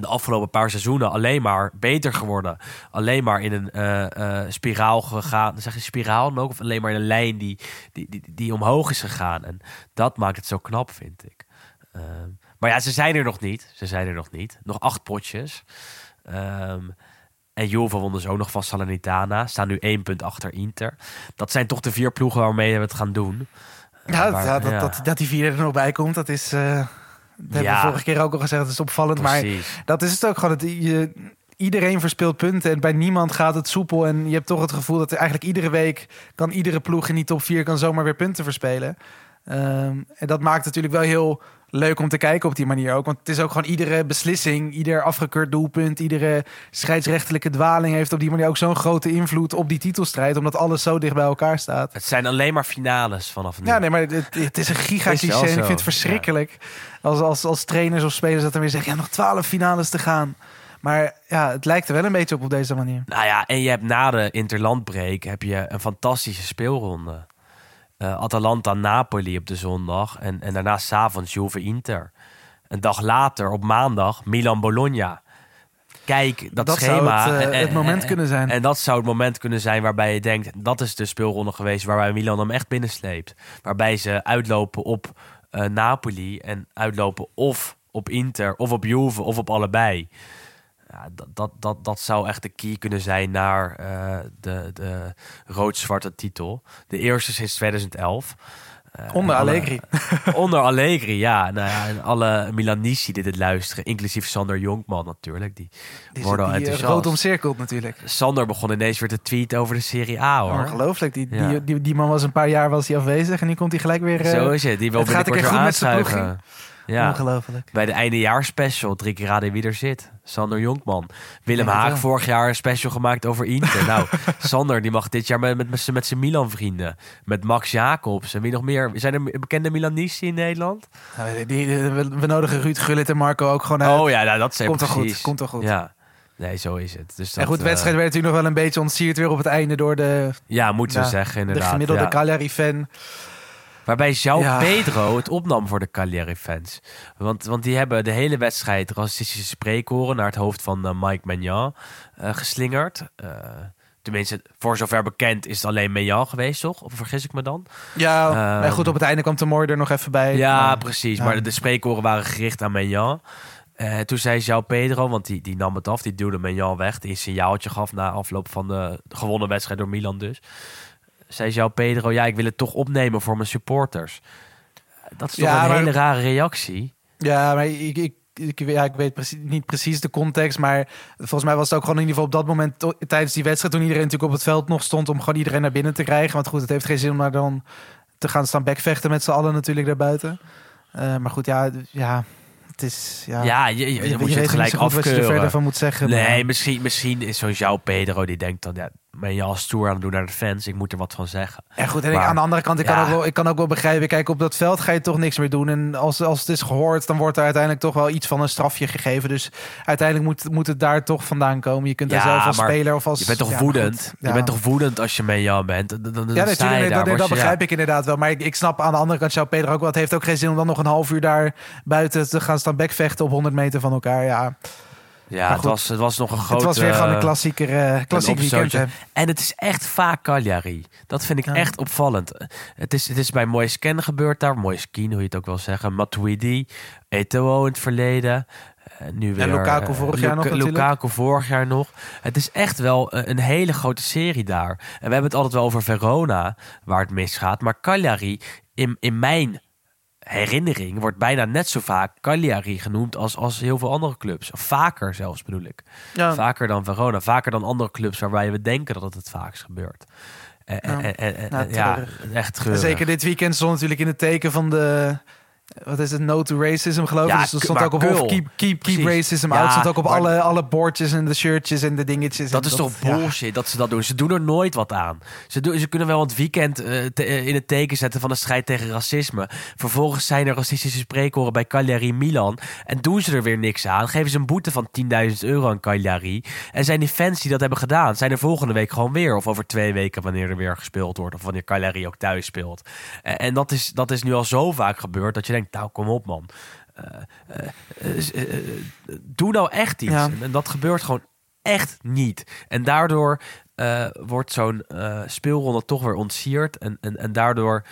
de afgelopen paar seizoenen alleen maar beter geworden. Alleen maar in een eh, eh, spiraal gegaan. Zeg je spiraal dan ook? Of alleen maar in een lijn die, die, die, die omhoog is gegaan. En dat maakt het zo knap, vind ik. Ehm, maar ja, ze zijn er nog niet. Ze zijn er nog niet. Nog acht potjes. Ehm, En Juve won dus ook nog van Salernitana. Staan nu één punt achter Inter. Dat zijn toch de vier ploegen waarmee we het gaan doen. Ja, waar- dat, dat, ja. Dat, dat die vierde er nog bij komt, dat is... dat hebben we vorige keer ook al gezegd, dat is opvallend. Maar dat is het ook gewoon. Het, je, iedereen verspeelt punten en bij niemand gaat het soepel. En je hebt toch het gevoel dat er eigenlijk iedere week... kan iedere ploeg in die top 4 kan zomaar weer punten verspelen. Ehm, en dat maakt natuurlijk wel heel leuk om te kijken op die manier ook. Want het is ook gewoon iedere beslissing, ieder afgekeurd doelpunt... iedere scheidsrechtelijke dwaling heeft op die manier ook zo'n grote invloed op die titelstrijd. Omdat alles zo dicht bij elkaar staat. Het zijn alleen maar finales vanaf nu. Ja, nee, maar het, het is een En ik vind het verschrikkelijk als, als, als trainers of spelers dat dan weer zeggen... ja, nog twaalf finales te gaan. Maar ja, het lijkt er wel een beetje op op deze manier. Nou ja, en je hebt na de interlandbreek heb je een fantastische speelronde. Eh, Atalanta-Napoli op de zondag. En, en daarna s'avonds Juve-Inter. Een dag later, op maandag, Milan-Bologna. Kijk, dat, Dat zou schema. het, eh, en- en- het moment en- kunnen zijn. En dat zou het moment kunnen zijn waarbij je denkt... dat is de speelronde geweest waarbij Milan hem echt binnensleept. Waarbij ze uitlopen op eh, Napoli en uitlopen of op Inter... of op Juve of op allebei. Ja, dat, dat, dat, dat zou echt de key kunnen zijn naar eh, de, de rood-zwarte titel. De eerste sinds 2011. Eh, Onder alle- Allegri. [LAUGHS] onder Allegri, ja. Nou ja. En alle Milanici die dit luisteren, inclusief Sander Jonkman natuurlijk. Die, Die, worden al die, enthousiast. rood omcirkeld natuurlijk. Sander begon ineens weer te tweeten over de Serie A, hoor. Ongelooflijk. Die, Ja. die, die, die man was een paar jaar was hij afwezig en nu komt hij gelijk weer... Zo is het. Die wil binnenkort weer aanschuiven. Ja. Ongelooflijk. Bij de eindejaarspecial, drie keer raden wie er zit. Sander Jonkman. Willem Ja, Haag wel. vorig jaar een special gemaakt over Inter. [LAUGHS] nou, Sander die mag dit jaar met, met, met, zijn Milan-vrienden. Met Max Jacobs en wie nog meer. Zijn er bekende Milanici in Nederland? Nou, die, we, nodigen Ruud Gullit en Marco ook gewoon uit. Oh ja, nou, dat zijn Komt toch goed, komt toch goed. Ja. Nee, zo is het. Dus dat, en goed, de eh, wedstrijd werd natuurlijk nog wel een beetje ontsierd weer op het einde door de, ja, moeten we zeggen de inderdaad. gemiddelde ja. Cagliari-fan. Waarbij João Ja. Pedro het opnam voor de Cagliari-fans. Want, want die hebben de hele wedstrijd racistische spreekhoren naar het hoofd van eh, Mike Maignan eh, geslingerd. Eh, tenminste, voor zover bekend is het alleen Maignan geweest, toch? Of vergis ik me dan? Ja, Ehm, maar goed, op het einde kwam Temor er nog even bij. Ja, Maar- precies. ja. Maar de, de spreekhoren waren gericht aan Maignan. Toen zei João Pedro, want die, die nam het af, die duwde Maignan weg, die een signaaltje gaf na afloop van de gewonnen wedstrijd door Milan dus. Zei João Pedro, ja, ik wil het toch opnemen voor mijn supporters. Dat is toch Ja, een maar- hele rare reactie. Ja, maar ik, ik, ik, ja, ik weet precies, niet precies de context. Maar volgens mij was het ook gewoon in ieder geval op dat moment tijdens die wedstrijd. toen iedereen natuurlijk op het veld nog stond. om gewoon iedereen naar binnen te krijgen. Want goed, het heeft geen zin om daar dan te gaan staan bekvechten met z'n allen natuurlijk daarbuiten. Eh, maar goed, ja, ja, het is. Ja, Ja, je, je, je, dan je moet je het gelijk wat je er verder afkeuren. van moet zeggen. Nee, maar- misschien, misschien is zo'n João Pedro die denkt dan, ja, ben je al stoer aan het doen naar de fans, ik moet er wat van zeggen. En goed, en ik- aan de andere kant, ik, Ja. kan ook wel, ik kan ook wel begrijpen. Kijk, op dat veld ga je toch niks meer doen. En als, als het is gehoord, dan wordt er uiteindelijk toch wel iets van een strafje gegeven. Dus uiteindelijk moet, moet het daar toch vandaan komen. Je kunt daar Ja, zelf als speler of als... Je bent toch ja, woedend? Je bent toch woedend als je met jou bent? Dan, dan, Ja, natuurlijk, daar, dat, begrijp ik inderdaad wel. Maar ik, ik snap aan de andere kant, jou Pedro ook wel. Het heeft ook geen zin om dan nog een half uur daar buiten te gaan staan bekvechten op 100 meter van elkaar. Ja, Ja, het was, het was nog een groot... het was weer gewoon een klassieker, eh klassiek weekend. hè. En het is echt vaak Cagliari. Dat vind ik Ja. echt opvallend. Het is, het is bij Moise Ken gebeurd daar. Moise Kien, hoe je het ook wil zeggen. Matuidi, Eto'o in het verleden. Eh, nu weer, Lukaku eh, vorig jaar nog natuurlijk. Lukaku vorig jaar nog. Het is echt wel een hele grote serie daar. En we hebben het altijd wel over Verona, waar het misgaat. Maar Cagliari, in, in mijn herinnering, wordt bijna net zo vaak Cagliari genoemd als, als heel veel andere clubs. Vaker zelfs bedoel ik. Ja. Vaker dan Verona, vaker dan andere clubs waarbij we denken dat het het vaakst gebeurt. En, en, Ja. en, en- Nou, ja, echt zeker dit weekend stond natuurlijk in het teken van de... Wat is het? No to racism, geloof ik. Ja, dus dat stond ook op of keep, keep, keep racism Ja, out. stond ook op maar- alle, alle bordjes en de shirtjes en de dingetjes. Dat is toch ja. bullshit dat ze dat doen. Ze doen er nooit wat aan. Ze, doen, ze kunnen wel het weekend eh, te- eh, in het teken zetten van de strijd tegen racisme. Vervolgens zijn er racistische spreekhoren bij Cagliari Milan. En doen ze er weer niks aan. Geven ze een boete van 10.000 euro aan Cagliari. En zijn die fans die dat hebben gedaan, zijn er volgende week gewoon weer. Of over twee weken wanneer er weer gespeeld wordt. Of wanneer Cagliari ook thuis speelt. En, en dat, is, dat is nu al zo vaak gebeurd dat je denkt, nou kom op man. Eh, eh, eh, doe nou echt iets. Ja. En, en dat gebeurt gewoon echt niet. En daardoor wordt zo'n speelronde toch weer ontsierd. En, en, en daardoor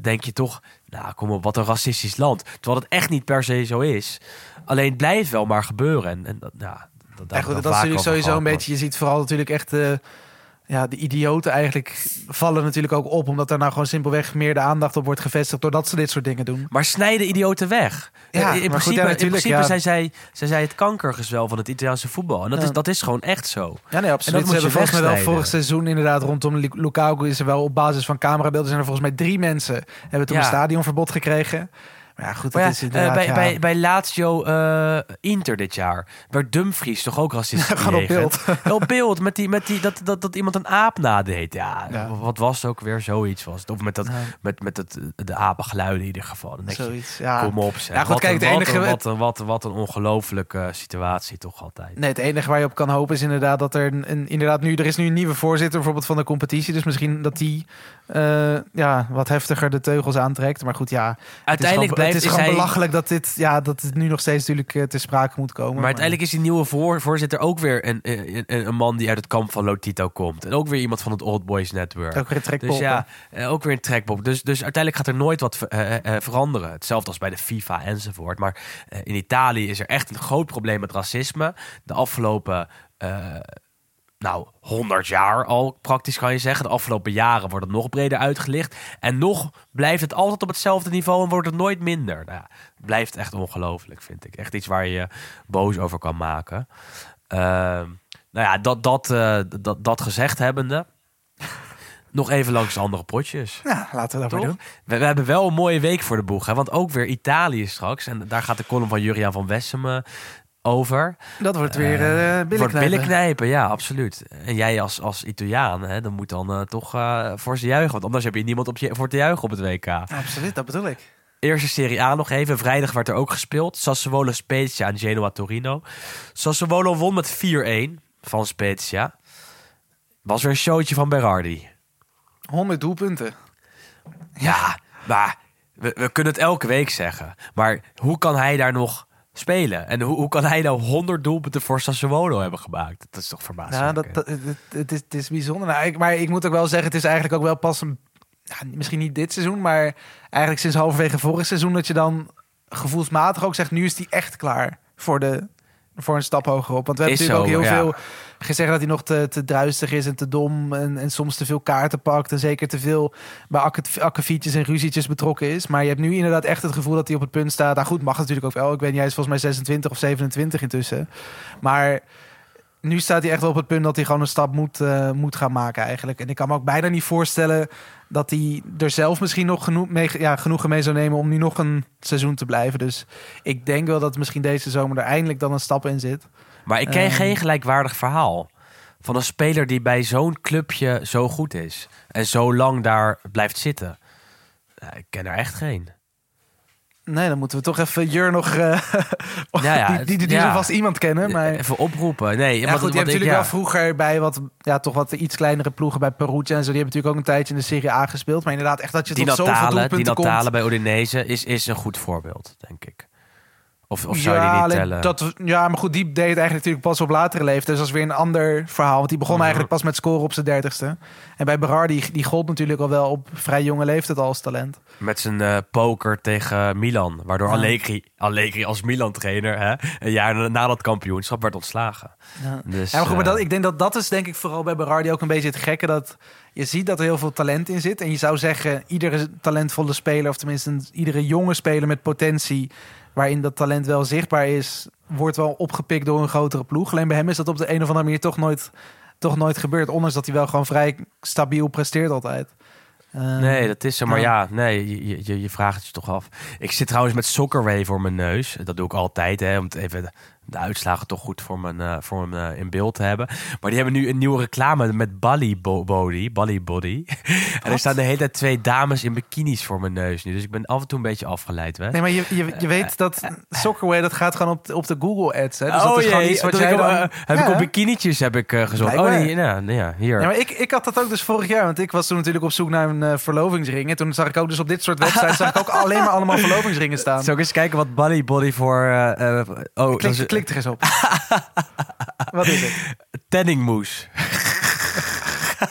denk je toch, nou kom op, wat een racistisch land. Terwijl het echt niet per se zo is. Alleen het blijft wel maar gebeuren. En, en dat, ja, Dat, dat is natuurlijk sowieso een beetje. Je ziet vooral natuurlijk echt ja, de idioten eigenlijk vallen natuurlijk ook op. Omdat er nou gewoon simpelweg meer de aandacht op wordt gevestigd. Doordat ze dit soort dingen doen. Maar snijden idioten weg. Ja, in, maar in goed, principe, ja, in principe ja. zijn zij, zij zij het kankergezwel van het Italiaanse voetbal. En dat, Ja. is, dat is gewoon echt zo. Ja, nee, absoluut. En dat Ze je hebben volgens mij wel vorig seizoen inderdaad rondom Lu- Lukaku is er wel op basis van camerabeelden zijn er volgens mij drie mensen hebben toen een stadionverbod gekregen. Maar ja, goed, dat is inderdaad, eh, bij, ja. bij, bij Lazio eh, Inter dit jaar werd Dumfries toch ook racistisch [LAUGHS] Gewoon op bejegend? [LAUGHS] op beeld, met die, met die, dat, dat, dat iemand een aap nadeed. Ja, Ja. wat was het ook weer? Zoiets was het. Of met, dat, met, met dat, de apengeluiden in ieder geval. Dan denk Zoiets. Kom op, zeg. Ja, goed, wat, kijk, een, het enige- wat, wat, wat, een, wat een ongelofelijke situatie toch altijd. Nee, het enige waar je op kan hopen is inderdaad dat er een, een- inderdaad nu er is nu een nieuwe voorzitter bijvoorbeeld van de competitie, dus misschien dat die eh, ja wat heftiger de teugels aantrekt. Maar goed, ja, Uiteindelijk het is gewoon, is hij, belachelijk dat dit ja dat het nu nog steeds natuurlijk eh, te sprake moet komen. Maar uiteindelijk is die nieuwe voor, voorzitter ook weer een, een, een, een man die uit het kamp van Lotito komt. En ook weer iemand van het Old Boys Network. ook weer een trekpop. Dus ja, eh, ook weer een trekpop. Dus, dus uiteindelijk gaat er nooit wat ver- eh, eh, veranderen. Hetzelfde als bij de FIFA enzovoort. Maar eh, in Italië is er echt een groot probleem met racisme. De afgelopen, eh, nou, 100 jaar al praktisch kan je zeggen. De afgelopen jaren wordt het nog breder uitgelicht. En nog blijft het altijd op hetzelfde niveau en wordt het nooit minder. Nou, ja, het blijft echt ongelooflijk, vind ik. Echt iets waar je boos over kan maken. Ehm, nou ja, dat, dat, eh, dat, dat gezegd hebbende. [LAUGHS] Nog even langs de andere potjes. Ja, laten we dat maar doen. We, we hebben wel een mooie week voor de boeg. Hè? Want ook weer Italië straks. En daar gaat de column van Juriaan van Wessem eh, over. Dat wordt weer billen Wordt knijpen. billen knijpen, ja, absoluut. En jij als, als Italiaan, hè, dan moet dan eh, toch voor ze juichen. Want anders heb je niemand op je, voor te juichen op het WK. Absoluut, dat bedoel ik. Eerste Serie A nog even. Vrijdag werd er ook gespeeld. Sassuolo Spezia en Genoa Torino. Sassuolo won met 4-1 van Spezia. Was weer een showtje van Berardi. 100 doelpunten. Ja, maar we, we kunnen het elke week zeggen. Maar hoe kan hij daar nog spelen? En hoe, hoe kan hij nou 100 doelpunten voor Sassuolo hebben gemaakt? Dat is toch Ja, verbazend. dat, het, is, is bijzonder. Nou, maar ik moet ook wel zeggen, het is eigenlijk ook wel pas een... Misschien niet dit seizoen, maar eigenlijk sinds halverwege vorig seizoen... dat je dan gevoelsmatig ook zegt, nu is hij echt klaar voor, de, voor een stap hogerop. Want we hebben Is natuurlijk zo, ook heel ja. veel gezegd dat hij nog te, te druistig is en te dom... En, en soms te veel kaarten pakt en zeker te veel bij akkefietjes en ruzietjes betrokken is. Maar je hebt nu inderdaad echt het gevoel dat hij op het punt staat. Nou goed, mag natuurlijk ook wel. Ik weet niet, hij is volgens mij 26 of 27 intussen. Maar nu staat hij echt wel op het punt dat hij gewoon een stap moet, eh, moet gaan maken eigenlijk. En ik kan me ook bijna niet voorstellen dat hij er zelf misschien nog genoeg mee, ja, genoegen mee zou nemen om nu nog een seizoen te blijven. Dus ik denk wel dat misschien deze zomer er eindelijk dan een stap in zit. Maar ik ken Ehm. geen gelijkwaardig verhaal. Van een speler die bij zo'n clubje zo goed is. En zo lang daar blijft zitten. Ik ken er echt geen. Nee, dan moeten we toch even Jur nog... eh, [LAUGHS] Ja, ja, die die, die, die ja. vast iemand kennen. Maar... Even oproepen. Nee, Ja, wat- goed, hebt ik- natuurlijk wel vroeger bij wat, ja, toch wat iets kleinere ploegen bij Perugia en zo. Die hebben natuurlijk ook een tijdje in de Serie A gespeeld. Maar inderdaad, echt dat je Die tot zoveel Natale, die doelpunten komt. Natale bij Udinese is, is een goed voorbeeld, denk ik. Of, of zou je ja, die niet tellen? Dat, ja, maar goed, die deed het eigenlijk natuurlijk pas op latere leeftijd. Dus dat is weer een ander verhaal. Want die begon eigenlijk pas met scoren op zijn dertigste. En bij Berardi, die gold natuurlijk al wel op vrij jonge leeftijd al als talent. Met zijn eh, poker tegen Milan. Waardoor Ja. Allegri, Allegri als Milan-trainer... Hè, een jaar na, dat kampioenschap werd ontslagen. Ja. Dus, Ja, maar goed, maar eh, dat, ik denk dat dat is denk ik vooral bij Berardi ook een beetje het gekke. Dat je ziet dat er heel veel talent in zit. En je zou zeggen, iedere talentvolle speler, of tenminste iedere jonge speler met potentie, waarin dat talent wel zichtbaar is, wordt wel opgepikt door een grotere ploeg. Alleen bij hem is dat op de een of andere manier toch nooit, toch nooit gebeurd. Ondanks dat hij wel gewoon vrij stabiel presteert altijd. Eh, Nee, dat is zo. Maar Ja. ja, nee, je, je, je vraagt het je toch af. Ik zit trouwens met Soccerway voor mijn neus. Dat doe ik altijd, hè, om het even de, uitslagen toch goed voor mijn, eh, voor mijn eh, in beeld te hebben. Maar die hebben nu een nieuwe reclame met Bally Bo- Body. Bally Body. [LAUGHS] en er staan de hele tijd twee dames in bikinis voor mijn neus nu. Dus ik ben af en toe een beetje afgeleid. Hè? Nee, maar je, je, je weet dat Soccerway, dat gaat gewoon op de, op de Google ads. Hè? Dus oh dat is gewoon jee, iets wat jij ik, op- dan... eh, heb ik op bikinietjes heb ik eh, gezocht. Oh nee, nou, ja, hier. Ja, maar ik, ik had dat ook dus vorig jaar. Want ik was toen natuurlijk op zoek naar een eh, verlovingsring. En toen zag ik ook dus op dit soort websites... zag ik ook [LAUGHS] alleen maar allemaal verlovingsringen staan. Zal ik eens kijken wat Bally Body voor... eh, eh, oh, Klik, er eens op. [LAUGHS] Wat is het? Tanningmoes. [LAUGHS]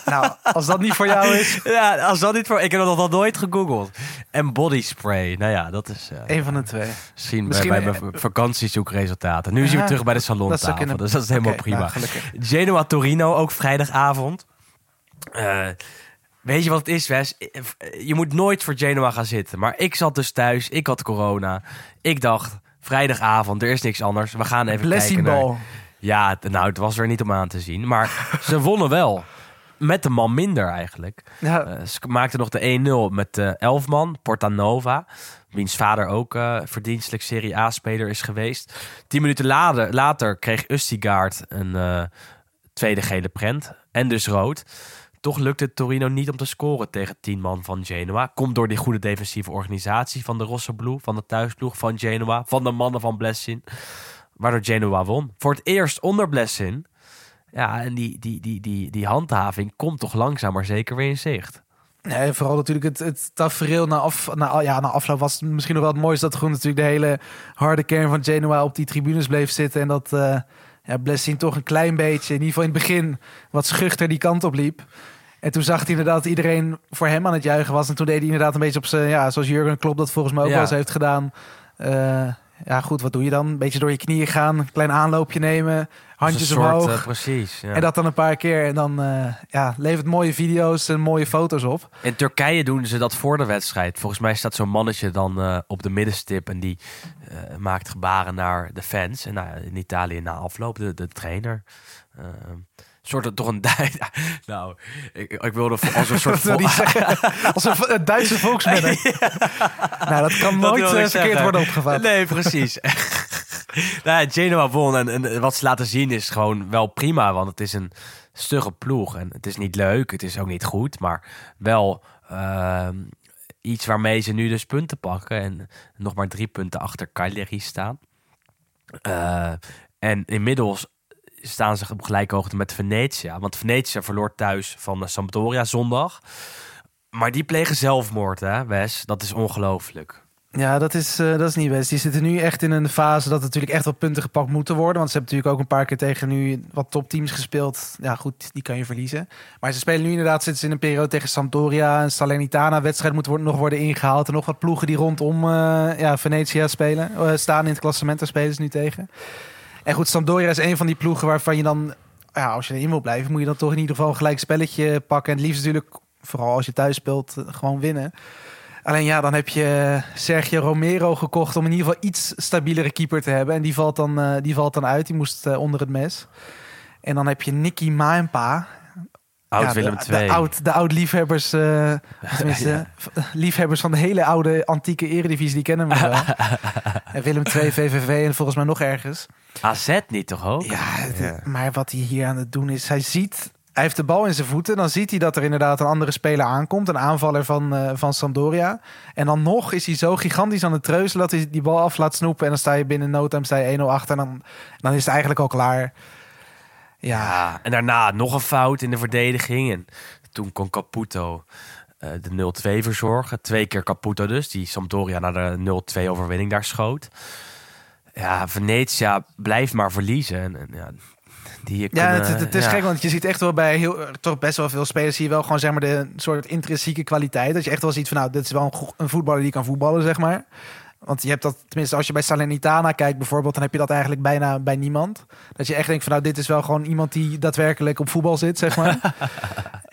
Nou, als dat niet voor jou is, [LAUGHS] Ja, als dat niet voor... Ik heb dat nog nooit gegoogeld. En body spray. Nou ja, dat is een van de twee. misschien, misschien- bij, bij mijn vakantiezoekresultaten. Nu Ja, weer terug bij de salontafel. kunnen. Dus dat is helemaal Oké, prima. nou, gelukkig. Genoa-Torino, ook vrijdagavond. Eh, weet je wat het is, Wes? Je moet nooit voor Genoa gaan zitten. Maar ik zat dus thuis, ik had corona. Ik dacht, vrijdagavond, er is niks anders. We gaan even Blessing kijken naar... Ja, nou, het was er niet om aan te zien. Maar [LAUGHS] ze wonnen wel. Met de man minder eigenlijk. Ja, Eh, ze maakten nog de 1-0 met de Elfman, Portanova. Wiens vader ook eh, verdienstelijk Serie A-speler is geweest. Tien minuten later, later kreeg Ustigaard een eh, tweede gele prent. En dus rood. Toch lukte het Torino niet om te scoren tegen 10 man van Genoa. Komt door die goede defensieve organisatie van de Rossoblu, van de thuisploeg van Genoa, van de mannen van Blessin. Waardoor Genoa won. Voor het eerst onder Blessin. Ja, en die, die, die, die, die handhaving komt toch langzaam maar zeker weer in zicht. Nee, vooral natuurlijk het, het tafereel na, af, ja, na afloop was misschien nog wel het mooiste... dat gewoon natuurlijk de hele harde kern van Genoa op die tribunes bleef zitten. En dat eh ja, Blessing toch een klein beetje, in ieder geval in het begin... wat schuchter die kant op liep. En toen zag hij inderdaad dat iedereen voor hem aan het juichen was. En toen deed hij inderdaad een beetje op zijn... Ja, zoals Jurgen Klopp dat volgens mij ook Ja. wel eens heeft gedaan. Eh, ja, goed, wat doe je dan? Een beetje door je knieën gaan, een klein aanloopje nemen... handjes soort, omhoog. eh, precies. Ja. En dat dan een paar keer. En dan eh, ja, levert mooie video's en mooie foto's op. In Turkije doen ze dat voor de wedstrijd. Volgens mij staat zo'n mannetje dan op de middenstip en die maakt gebaren naar de fans. En nou, in Italië na afloop de, de trainer. Soort toch een Duits. [LAUGHS] nou, ik, ik wilde als een [LAUGHS] soort. Als een, Duitse volksmenner. [LAUGHS] Nou, dat kan nooit eh, verkeerd zeggen. worden opgevat. Nee, precies. nou, Genoa won en, en wat ze laten zien is gewoon wel prima, want het is een stugge ploeg en het is niet leuk, het is ook niet goed, maar wel ehm, iets waarmee ze nu dus punten pakken en nog maar drie punten achter Cagliari staan. Eh, en inmiddels staan ze op gelijke hoogte met Venetia, want Venetia verloor thuis van Sampdoria zondag. Maar die plegen zelfmoord, hè, Wes? Dat is ongelooflijk. Ja, dat is, eh, dat is niet best. Die zitten nu echt in een fase dat natuurlijk echt wat punten gepakt moeten worden. Want ze hebben natuurlijk ook een paar keer tegen nu wat topteams gespeeld. Ja, goed, die kan je verliezen. Maar ze spelen nu inderdaad, zitten ze in een periode tegen Sampdoria en Salernitana. Wedstrijd moet worden, nog worden ingehaald. En nog wat ploegen die rondom eh ja, Venetia spelen, eh, staan in het klassement. Daar spelen ze nu tegen. En goed, Sampdoria is een van die ploegen waarvan je dan, ja, als je erin wil blijven, moet je dan toch in ieder geval een gelijk spelletje pakken. En het liefst natuurlijk, vooral als je thuis speelt, eh, gewoon winnen. Alleen ja, dan heb je Sergio Romero gekocht om in ieder geval iets stabielere keeper te hebben. En die valt dan, eh, die valt dan uit. Die moest eh, onder het mes. En dan heb je Nicky Maempa. Oud Ja, Willem de, II. De oud, de oud liefhebbers, eh, [LAUGHS] tenminste, liefhebbers van de hele oude antieke eredivisie, die kennen hem wel. [LAUGHS] en Willem II, VVV en volgens mij nog ergens. AZ niet toch ook? Ja, maar wat hij hier aan het doen is, hij ziet, hij heeft de bal in zijn voeten. Dan ziet hij dat er inderdaad een andere speler aankomt, een aanvaller van, eh, van Sampdoria. En dan nog is hij zo gigantisch aan het treuzelen dat hij die bal af laat snoepen. En dan sta je binnen no time sta je 1-0 achter en dan, dan is het eigenlijk al klaar. Ja, en daarna nog een fout in de verdediging. En toen kon Caputo eh, de 0-2 verzorgen. Twee keer Caputo dus, die Sampdoria naar de 0-2 overwinning daar schoot. Ja, Venetia blijft maar verliezen. En, en ja, die ja kunnen- het, het, het is ja. gek, want je ziet echt wel bij heel, toch best wel veel spelers zie je wel gewoon zeg maar de soort intrinsieke kwaliteit. Dat je echt wel ziet van nou, dit is wel een, een voetballer die kan voetballen, zeg maar. Want je hebt dat, tenminste als je bij Salernitana kijkt bijvoorbeeld, dan heb je dat eigenlijk bijna bij niemand. Dat je echt denkt van nou, dit is wel gewoon iemand die daadwerkelijk op voetbal zit, zeg maar. [LAUGHS]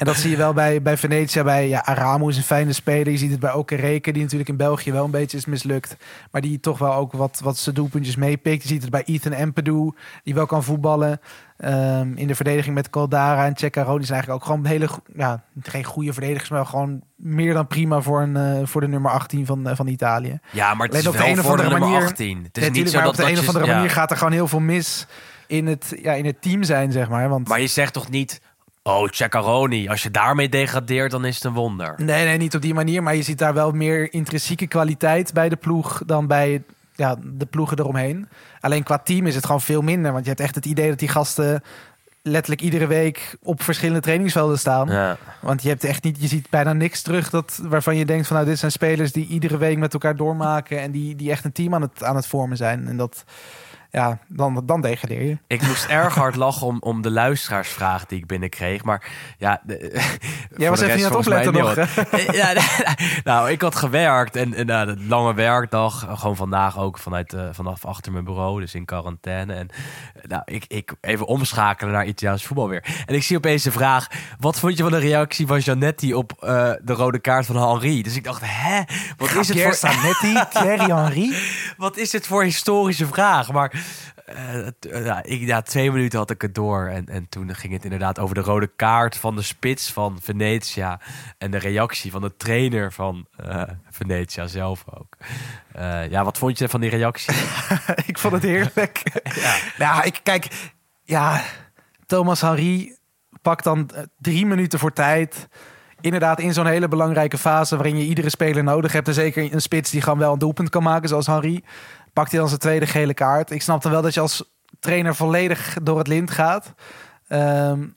en dat zie je wel bij, bij Venetia, bij ja, Aramo is een fijne speler. Je ziet het bij Okereke, die natuurlijk in België wel een beetje is mislukt. Maar die toch wel ook wat, wat zijn doelpuntjes meepikt. Je ziet het bij Ethan Empedou, die wel kan voetballen. Ehm, in de verdediging met Caldara en Ceccaroni zijn eigenlijk ook gewoon hele, ja, geen goede verdedigers, maar gewoon meer dan prima voor, een, eh, voor de nummer 18 van, eh, van Italië. Ja, maar het is op de wel een of de andere nummer manier- 18. Het is Ja, niet zo maar dat op de dat een of andere ja. manier gaat er gewoon heel veel mis in het, ja, in het team zijn, zeg maar. Want Maar je zegt toch niet... Oh, Ceccaroni, als je daarmee degradeert, dan is het een wonder. nee, nee, niet op die manier. Maar je ziet daar wel meer intrinsieke kwaliteit bij de ploeg dan bij ja, de ploegen eromheen. Alleen qua team is het gewoon veel minder. Want je hebt echt het idee dat die gasten letterlijk iedere week op verschillende trainingsvelden staan. Ja. Want je hebt echt niet, je ziet bijna niks terug dat, waarvan je denkt van nou, dit zijn spelers die iedere week met elkaar doormaken en die, die echt een team aan het, aan het vormen zijn. En dat, ja, dan, dan degradeer je. Ik moest erg hard lachen om, om de luisteraarsvraag die ik binnenkreeg. Maar ja... De, [LAUGHS] Jij was even niet aan het opletten nog. [LAUGHS] ja, nou, ik had gewerkt en, en uh, de lange werkdag. Gewoon vandaag ook vanuit, uh, vanaf achter mijn bureau. Dus in quarantaine. En nou, ik, ik even omschakelen naar Italiaans voetbal weer. En ik zie opeens de vraag... Wat vond je van de reactie van Janetti op uh, de rode kaart van Henri? Dus ik dacht, hè? Wat is het voor... Zanetti, Thierry Henry? [LAUGHS] Wat is het voor historische vraag? Maar uh, ja, ik, ja, twee minuten had ik het door. En, en toen ging het inderdaad over de rode kaart van de spits van Venetia. En de reactie van de trainer van uh, Venetia zelf ook. Uh, ja, wat vond je van die reactie? [LAUGHS] ik vond het heerlijk. [LAUGHS] ja. [LAUGHS] Nou, ik kijk, ja, Thomas Henry pakt dan drie minuten voor tijd inderdaad in zo'n hele belangrijke fase waarin je iedere speler nodig hebt. En zeker een spits die gewoon wel een doelpunt kan maken, zoals Henry. Pakt hij dan zijn tweede gele kaart. Ik snap dan wel dat je als trainer volledig door het lint gaat. Um,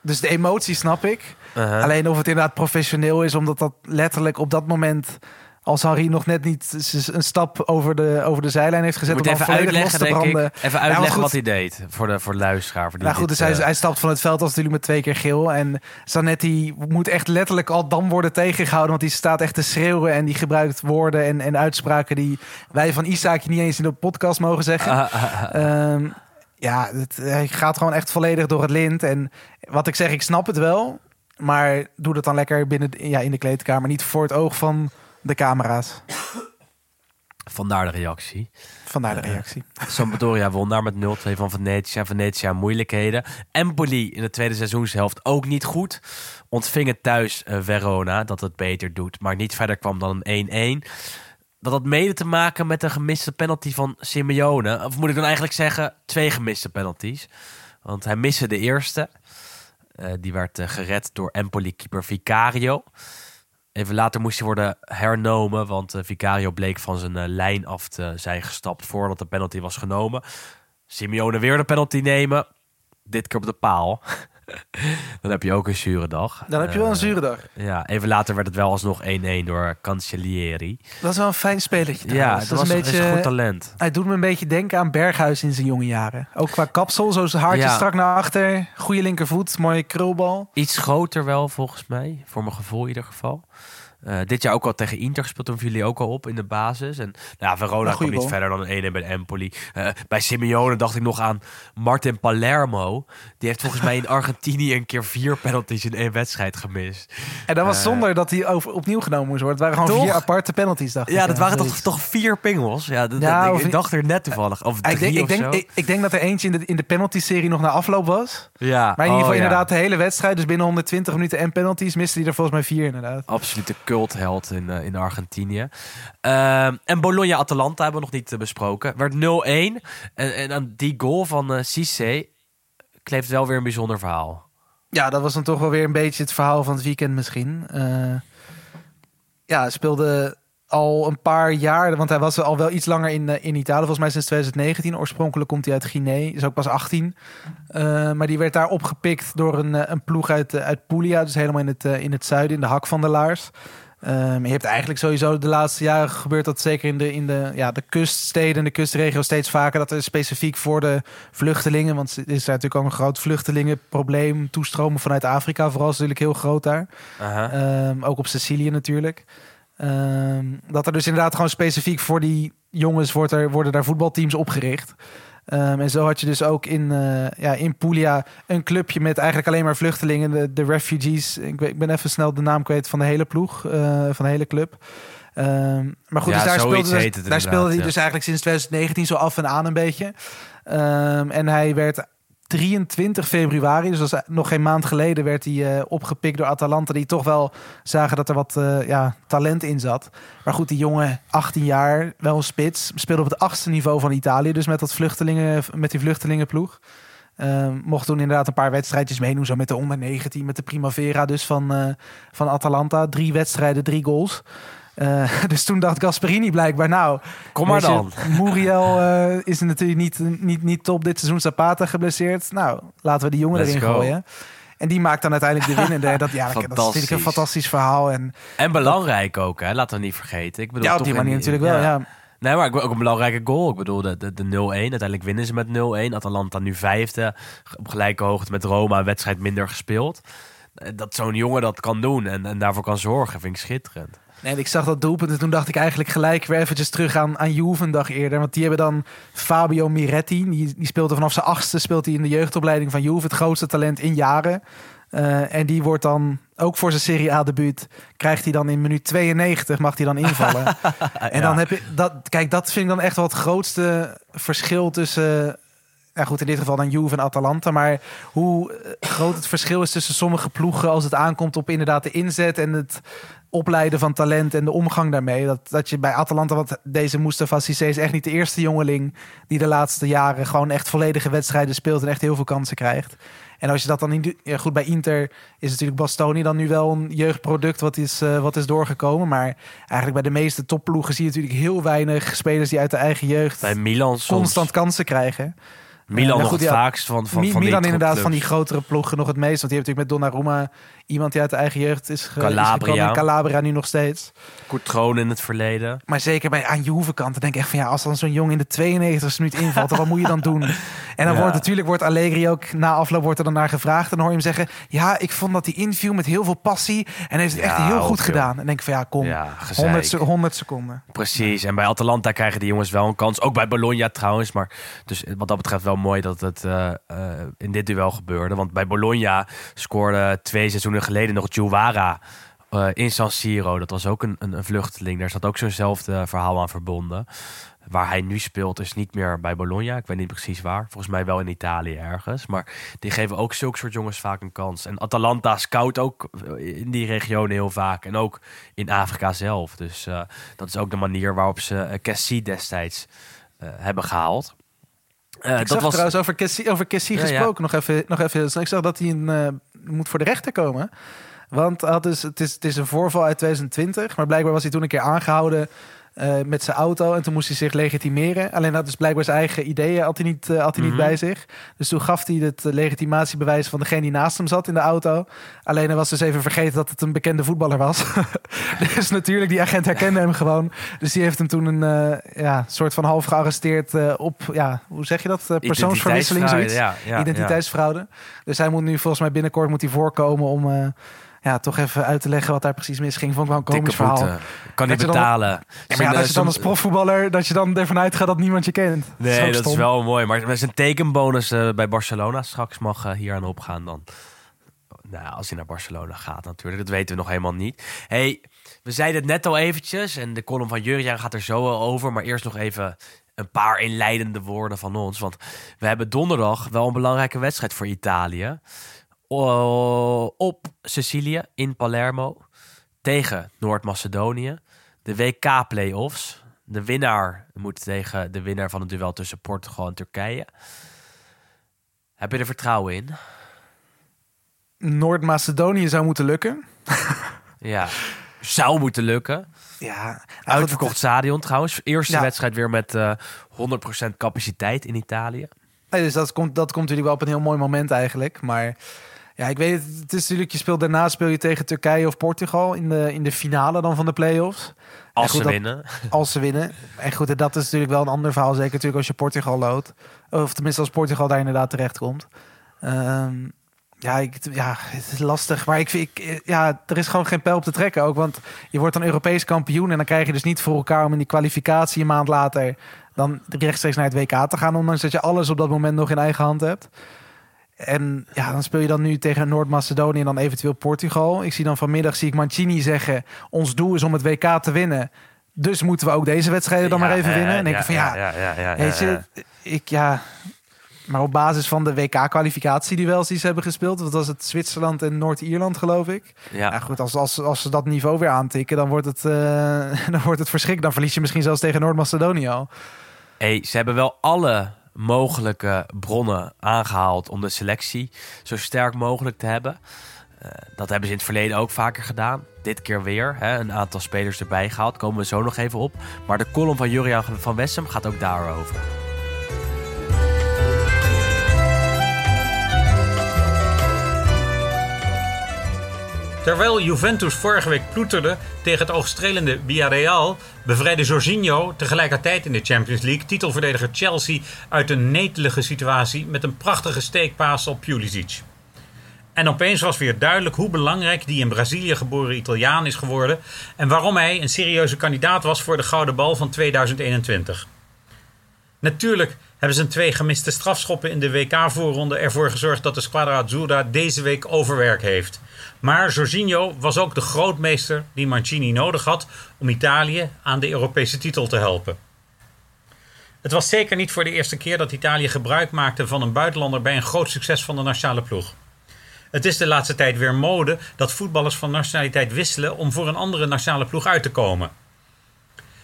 dus de emotie snap ik. Uh -huh. Alleen of het inderdaad professioneel is, omdat dat letterlijk op dat moment als Harry nog net niet een stap over de, over de zijlijn heeft gezet. Moet om even uitleggen, denk ik. Even uitleggen wat hij deed voor de, voor de luisteraar. Voor die nou goed, dit, dus hij, uh... hij stapt van het veld als natuurlijk met twee keer geel. En Zanetti moet echt letterlijk al dan worden tegengehouden. Want die staat echt te schreeuwen en die gebruikt woorden en, en uitspraken die wij van Isaac niet eens in de podcast mogen zeggen. Uh, um, ja, het, hij gaat gewoon echt volledig door het lint. En wat ik zeg, ik snap het wel. Maar doe dat dan lekker binnen ja, in de kleedkamer. Niet voor het oog van de camera's. Vandaar de reactie. Vandaar de reactie. Uh, [LAUGHS] Sampdoria won daar met 0-2 van Venetia. Venetia moeilijkheden. Empoli in de tweede seizoenshelft ook niet goed. Ontvingen thuis uh, Verona dat het beter doet. Maar niet verder kwam dan een 1-1. Dat had mede te maken met een gemiste penalty van Simeone. Of moet ik dan eigenlijk zeggen, twee gemiste penalties. Want hij miste de eerste. Uh, die werd gered door Empoli-keeper Vicario. Even later moest hij worden hernomen, want uh, Vicario bleek van zijn uh, lijn af te zijn gestapt voordat de penalty was genomen. Simeone weer de penalty nemen, dit keer op de paal. [LAUGHS] [LAUGHS] Dan heb je ook een zure dag. Dan heb je wel een zure dag. Uh, ja, even later werd het wel alsnog 1-1 door Cancellieri. Dat is wel een fijn spelertje. Ja, dat, dat was is een beetje een goed talent. Hij doet me een beetje denken aan Berghuis in zijn jonge jaren. Ook qua kapsel, zo zijn haartje Ja. strak naar achter. Goede linkervoet, mooie krulbal. Iets groter wel, volgens mij. Voor mijn gevoel in ieder geval. Uh, dit jaar ook al tegen Inter gespeeld, toen viel hij ook al op in de basis. En nou ja, Verona Een kwam niet verder dan een 1 bij Empoli. Uh, bij Simeone dacht ik nog aan Martin Palermo. Die heeft volgens mij in [LAUGHS] Argentinië een keer vier penalties in één wedstrijd gemist. En dat was Eh, zonder dat hij over, opnieuw genomen moest worden. Het waren gewoon Toch? vier aparte penalties, dacht ik. Ja, dat waren toch, toch vier pingels? Ja, dat, Ja, dat- of- ik dacht er net toevallig. Of Ik drie denk, ik, of denk, zo. ik, ik denk dat er eentje in de, in de penalty-serie nog na afloop was. ja. Maar in ieder geval oh, ja. inderdaad de hele wedstrijd. Dus binnen 120 minuten en penalties miste hij er volgens mij vier inderdaad. Absolute cultheld in, eh, in Argentinië. Ehm, en Bologna-Atalanta hebben we nog niet eh, besproken. Werd 0-1. En, en aan die goal van eh Cisse kleeft wel weer een bijzonder verhaal. Ja, dat was dan toch wel weer een beetje het verhaal van het weekend misschien. Ja, speelde al een paar jaar, want hij was al wel iets langer in, in Italië, volgens mij sinds 2019. Oorspronkelijk komt hij uit Guinea, is ook pas 18. Eh, maar die werd daar opgepikt door een, een ploeg uit, uit Puglia, dus helemaal in het, in het zuiden, in de hak van de laars. Ehm, je hebt eigenlijk sowieso de laatste jaren gebeurd dat zeker in de, in de, ja, de kuststeden en de kustregio steeds vaker dat er specifiek voor de vluchtelingen, want er is daar natuurlijk ook een groot vluchtelingenprobleem, toestromen vanuit Afrika, vooral is natuurlijk heel groot daar. Ehm, ook op Sicilië natuurlijk. Ehm, dat er dus inderdaad gewoon specifiek voor die jongens wordt er, worden daar voetbalteams opgericht. Ehm, en zo had je dus ook in, eh, ja, in Puglia een clubje met eigenlijk alleen maar vluchtelingen, de, de refugees. Ik, weet- ik ben even snel de naam kwijt van de hele ploeg, eh, van de hele club. Ehm, maar goed, Ja, dus daar speelde, dus, daar speelde hij dus eigenlijk sinds 2019 zo af en aan een beetje. Ehm, en hij werd 23 februari, dus dat is nog geen maand geleden, werd hij eh, opgepikt door Atalanta. Die toch wel zagen dat er wat eh, ja, talent in zat. Maar goed, die jongen, 18 jaar, wel een spits. Speelde op het achtste niveau van Italië, dus met, dat vluchtelingen, met die vluchtelingenploeg. Ehm, mocht toen inderdaad een paar wedstrijdjes meedoen, zo met de onder 19, met de Primavera dus van, eh, van Atalanta. Drie wedstrijden, drie goals. Eh, [LAUGHS] dus toen dacht Gasperini blijkbaar, nou, Kom maar je, dan. [LAUGHS] Muriel eh, is natuurlijk niet, niet, niet top dit seizoen. Zapata geblesseerd. Nou, laten we die jongen Let's erin go. gooien. En die maakt dan uiteindelijk de winnende. Dat, ja, dat is natuurlijk een Fantastisch. verhaal. En En belangrijk ook, hè? laten we niet vergeten. Ik bedoel, ja, op toch die in- manier natuurlijk wel. Ja. Nee, maar ook een belangrijke goal. Ik bedoel, de, de, de 0-1. Uiteindelijk winnen ze met 0-1. Atalanta nu vijfde. Op gelijke hoogte met Roma. Een wedstrijd minder gespeeld. Eh, Dat zo'n jongen dat kan doen en, en daarvoor kan zorgen, vind ik schitterend. Nee, en ik zag dat doelpunt en toen dacht ik eigenlijk gelijk weer eventjes terug aan, aan Juve een dag eerder. Want die hebben dan Fabio Miretti. Die, die speelde vanaf zijn achtste speelt hij in de jeugdopleiding van Juve. Het grootste talent in jaren. Eh, en die wordt dan, ook voor zijn Serie A debuut, krijgt hij dan in minuut 92, mag hij dan invallen. [LAUGHS] en dan heb je, dat, kijk, dat vind ik dan echt wel het grootste verschil tussen, ja goed, in dit geval dan Juve en Atalanta. Maar hoe eh, groot het verschil is tussen sommige ploegen als het aankomt op inderdaad de inzet en het opleiden van talent en de omgang daarmee. Dat, dat je bij Atalanta, want deze Mustafa Cissé is echt niet de eerste jongeling die de laatste jaren gewoon echt volledige wedstrijden speelt en echt heel veel kansen krijgt. En als je dat dan niet... Ja, goed, bij Inter is natuurlijk Bastoni dan nu wel een jeugdproduct wat is, eh, wat is doorgekomen. Maar eigenlijk bij de meeste topploegen zie je natuurlijk heel weinig spelers die uit de eigen jeugd Bij Milan constant kansen krijgen. Milan nou nog goed, het ja, vaakst van, van, Mi- van die Milan inderdaad van die grotere ploegen nog het meest. Want die heeft natuurlijk met Donnarumma iemand die uit de eigen jeugd is, ge- is Calabria. gekomen. Calabria nu nog steeds. Courtron in het verleden. Maar zeker bij aan Juve kant, dan denk ik echt van ja, als dan zo'n jong in de 92 minuut invalt, dan wat moet je dan doen? [LAUGHS] En dan Ja. wordt natuurlijk wordt Allegri ook na afloop wordt er dan naar gevraagd en dan hoor je hem zeggen, ja, ik vond dat hij inviel met heel veel passie en heeft het Ja, echt heel goed joh. gedaan. En denk ik van ja, kom, Ja, gezeik. 100, se- 100 seconden. Precies. En bij Atalanta krijgen die jongens wel een kans. Ook bij Bologna trouwens. Maar dus wat dat betreft wel mooi dat het eh, eh, in dit duel gebeurde. Want bij Bologna scoorde twee seizoenen geleden nog Giuwara eh, in San Siro. Dat was ook een, een, een vluchteling. Daar zat ook zo'nzelfde verhaal aan verbonden. Waar hij nu speelt is niet meer bij Bologna. Ik weet niet precies waar. Volgens mij wel in Italië ergens. Maar die geven ook zulke soort jongens vaak een kans. En Atalanta scout ook in die regionen heel vaak. En ook in Afrika zelf. Dus dat is ook de manier waarop ze Cassie destijds hebben gehaald. Eh, ik dat zag was trouwens over Kessie, over Kessie Ja, ja. gesproken nog even, nog even. Ik zag dat hij een, eh, moet voor de rechter komen. Want had dus, het, is, het is een voorval uit 2020. Maar blijkbaar was hij toen een keer aangehouden eh, met zijn auto. En toen moest hij zich legitimeren. Alleen had dus blijkbaar zijn eigen ideeën had hij niet, eh, had hij Mhm. niet bij zich. Dus toen gaf hij het legitimatiebewijs van degene die naast hem zat in de auto. Alleen hij was dus even vergeten dat het een bekende voetballer was. [LAUGHS] dus natuurlijk, die agent herkende hem gewoon. Dus die heeft hem toen een eh, ja, soort van half gearresteerd op, ja, hoe zeg je dat? Persoonsverwisseling, zoiets. Ja, ja, Identiteitsfraude. Dus hij moet nu volgens mij binnenkort moet hij voorkomen om ja, toch even uit te leggen wat daar precies misging. Vond ik wel een komisch Dikke verhaal. Kan niet Dat dan- betalen. Ja, maar ja, eh, als je dan als profvoetballer, dat je dan ervan uitgaat dat niemand je kent. Nee, dat is wel mooi. Maar met zijn tekenbonus eh, bij Barcelona straks mag eh, hier aan opgaan dan. Nou, als hij naar Barcelona gaat natuurlijk. Dat weten we nog helemaal niet. hey, we zeiden het net al eventjes. En de column van Jurjen gaat er zo wel over. Maar eerst nog even een paar inleidende woorden van ons. Want we hebben donderdag wel een belangrijke wedstrijd voor Italië. O- op Sicilië in Palermo. Tegen Noord-Macedonië. De WK-playoffs. De winnaar moet tegen de winnaar van het duel tussen Portugal en Turkije. Heb je er vertrouwen in? Noord-Macedonië zou moeten lukken. [LAUGHS] Ja. Zou moeten lukken. Ja, Uitverkocht stadion trouwens. Eerste Ja. wedstrijd weer met eh 100% capaciteit in Italië. Nee, dus dat komt, dat komt natuurlijk wel op een heel mooi moment eigenlijk. Maar ja, ik weet het. Het is natuurlijk, je speelt daarna speel je tegen Turkije of Portugal in de, in de finale dan van de play-offs. Als goed, ze dat- winnen. Als ze winnen. En goed, en dat is natuurlijk wel een ander verhaal. Zeker natuurlijk als je Portugal loodt. Of tenminste als Portugal daar inderdaad terecht komt. Ehm, ja, ik, ja, het is lastig. Maar ik, vind- ik, ja, er is gewoon geen pijl op te trekken ook. Want je wordt dan Europees kampioen. En dan krijg je dus niet voor elkaar om in die kwalificatie een maand later... dan rechtstreeks naar het WK te gaan. Ondanks dat je alles op dat moment nog in eigen hand hebt. En ja, dan speel je dan nu tegen Noord-Macedonië en dan eventueel Portugal. Ik zie dan vanmiddag zie ik Mancini zeggen... ons doel is om het WK te winnen. Dus moeten we ook deze wedstrijden dan Ja, maar even winnen. En denk ik van ja, ja, ja, ja, weet je, ik ja... Maar op basis van de WK-kwalificatie die ze hebben gespeeld... dat was het Zwitserland en Noord-Ierland, geloof ik. Ja, Ja. goed, als, als, als ze dat niveau weer aantikken... dan wordt het, eh [LAUGHS] dan wordt het verschrikkelijk. Dan verlies je misschien zelfs tegen Noord-Macedonië al. Hey, ze hebben wel alle mogelijke bronnen aangehaald om de selectie zo sterk mogelijk te hebben. Eh, dat hebben ze in het verleden ook vaker gedaan. Dit keer weer. Hè, een aantal spelers erbij gehaald. Komen we zo nog even op. Maar de column van Juriaan van Wessem gaat ook daarover. Terwijl Juventus vorige week ploeterde tegen het oogstrelende Villarreal, bevrijdde Jorginho tegelijkertijd in de Champions League titelverdediger Chelsea uit een netelige situatie met een prachtige steekpaas op Pulisic. En opeens was weer duidelijk hoe belangrijk die in Brazilië geboren Italiaan is geworden en waarom hij een serieuze kandidaat was voor de Gouden Bal van 2021. Natuurlijk hebben zijn twee gemiste strafschoppen in de WK-voorronde ervoor gezorgd dat de Squadra Azzurra deze week overwerk heeft. Maar Jorginho was ook de grootmeester die Mancini nodig had om Italië aan de Europese titel te helpen. Het was zeker niet voor de eerste keer dat Italië gebruik maakte van een buitenlander bij een groot succes van de nationale ploeg. Het is de laatste tijd weer mode dat voetballers van nationaliteit wisselen om voor een andere nationale ploeg uit te komen.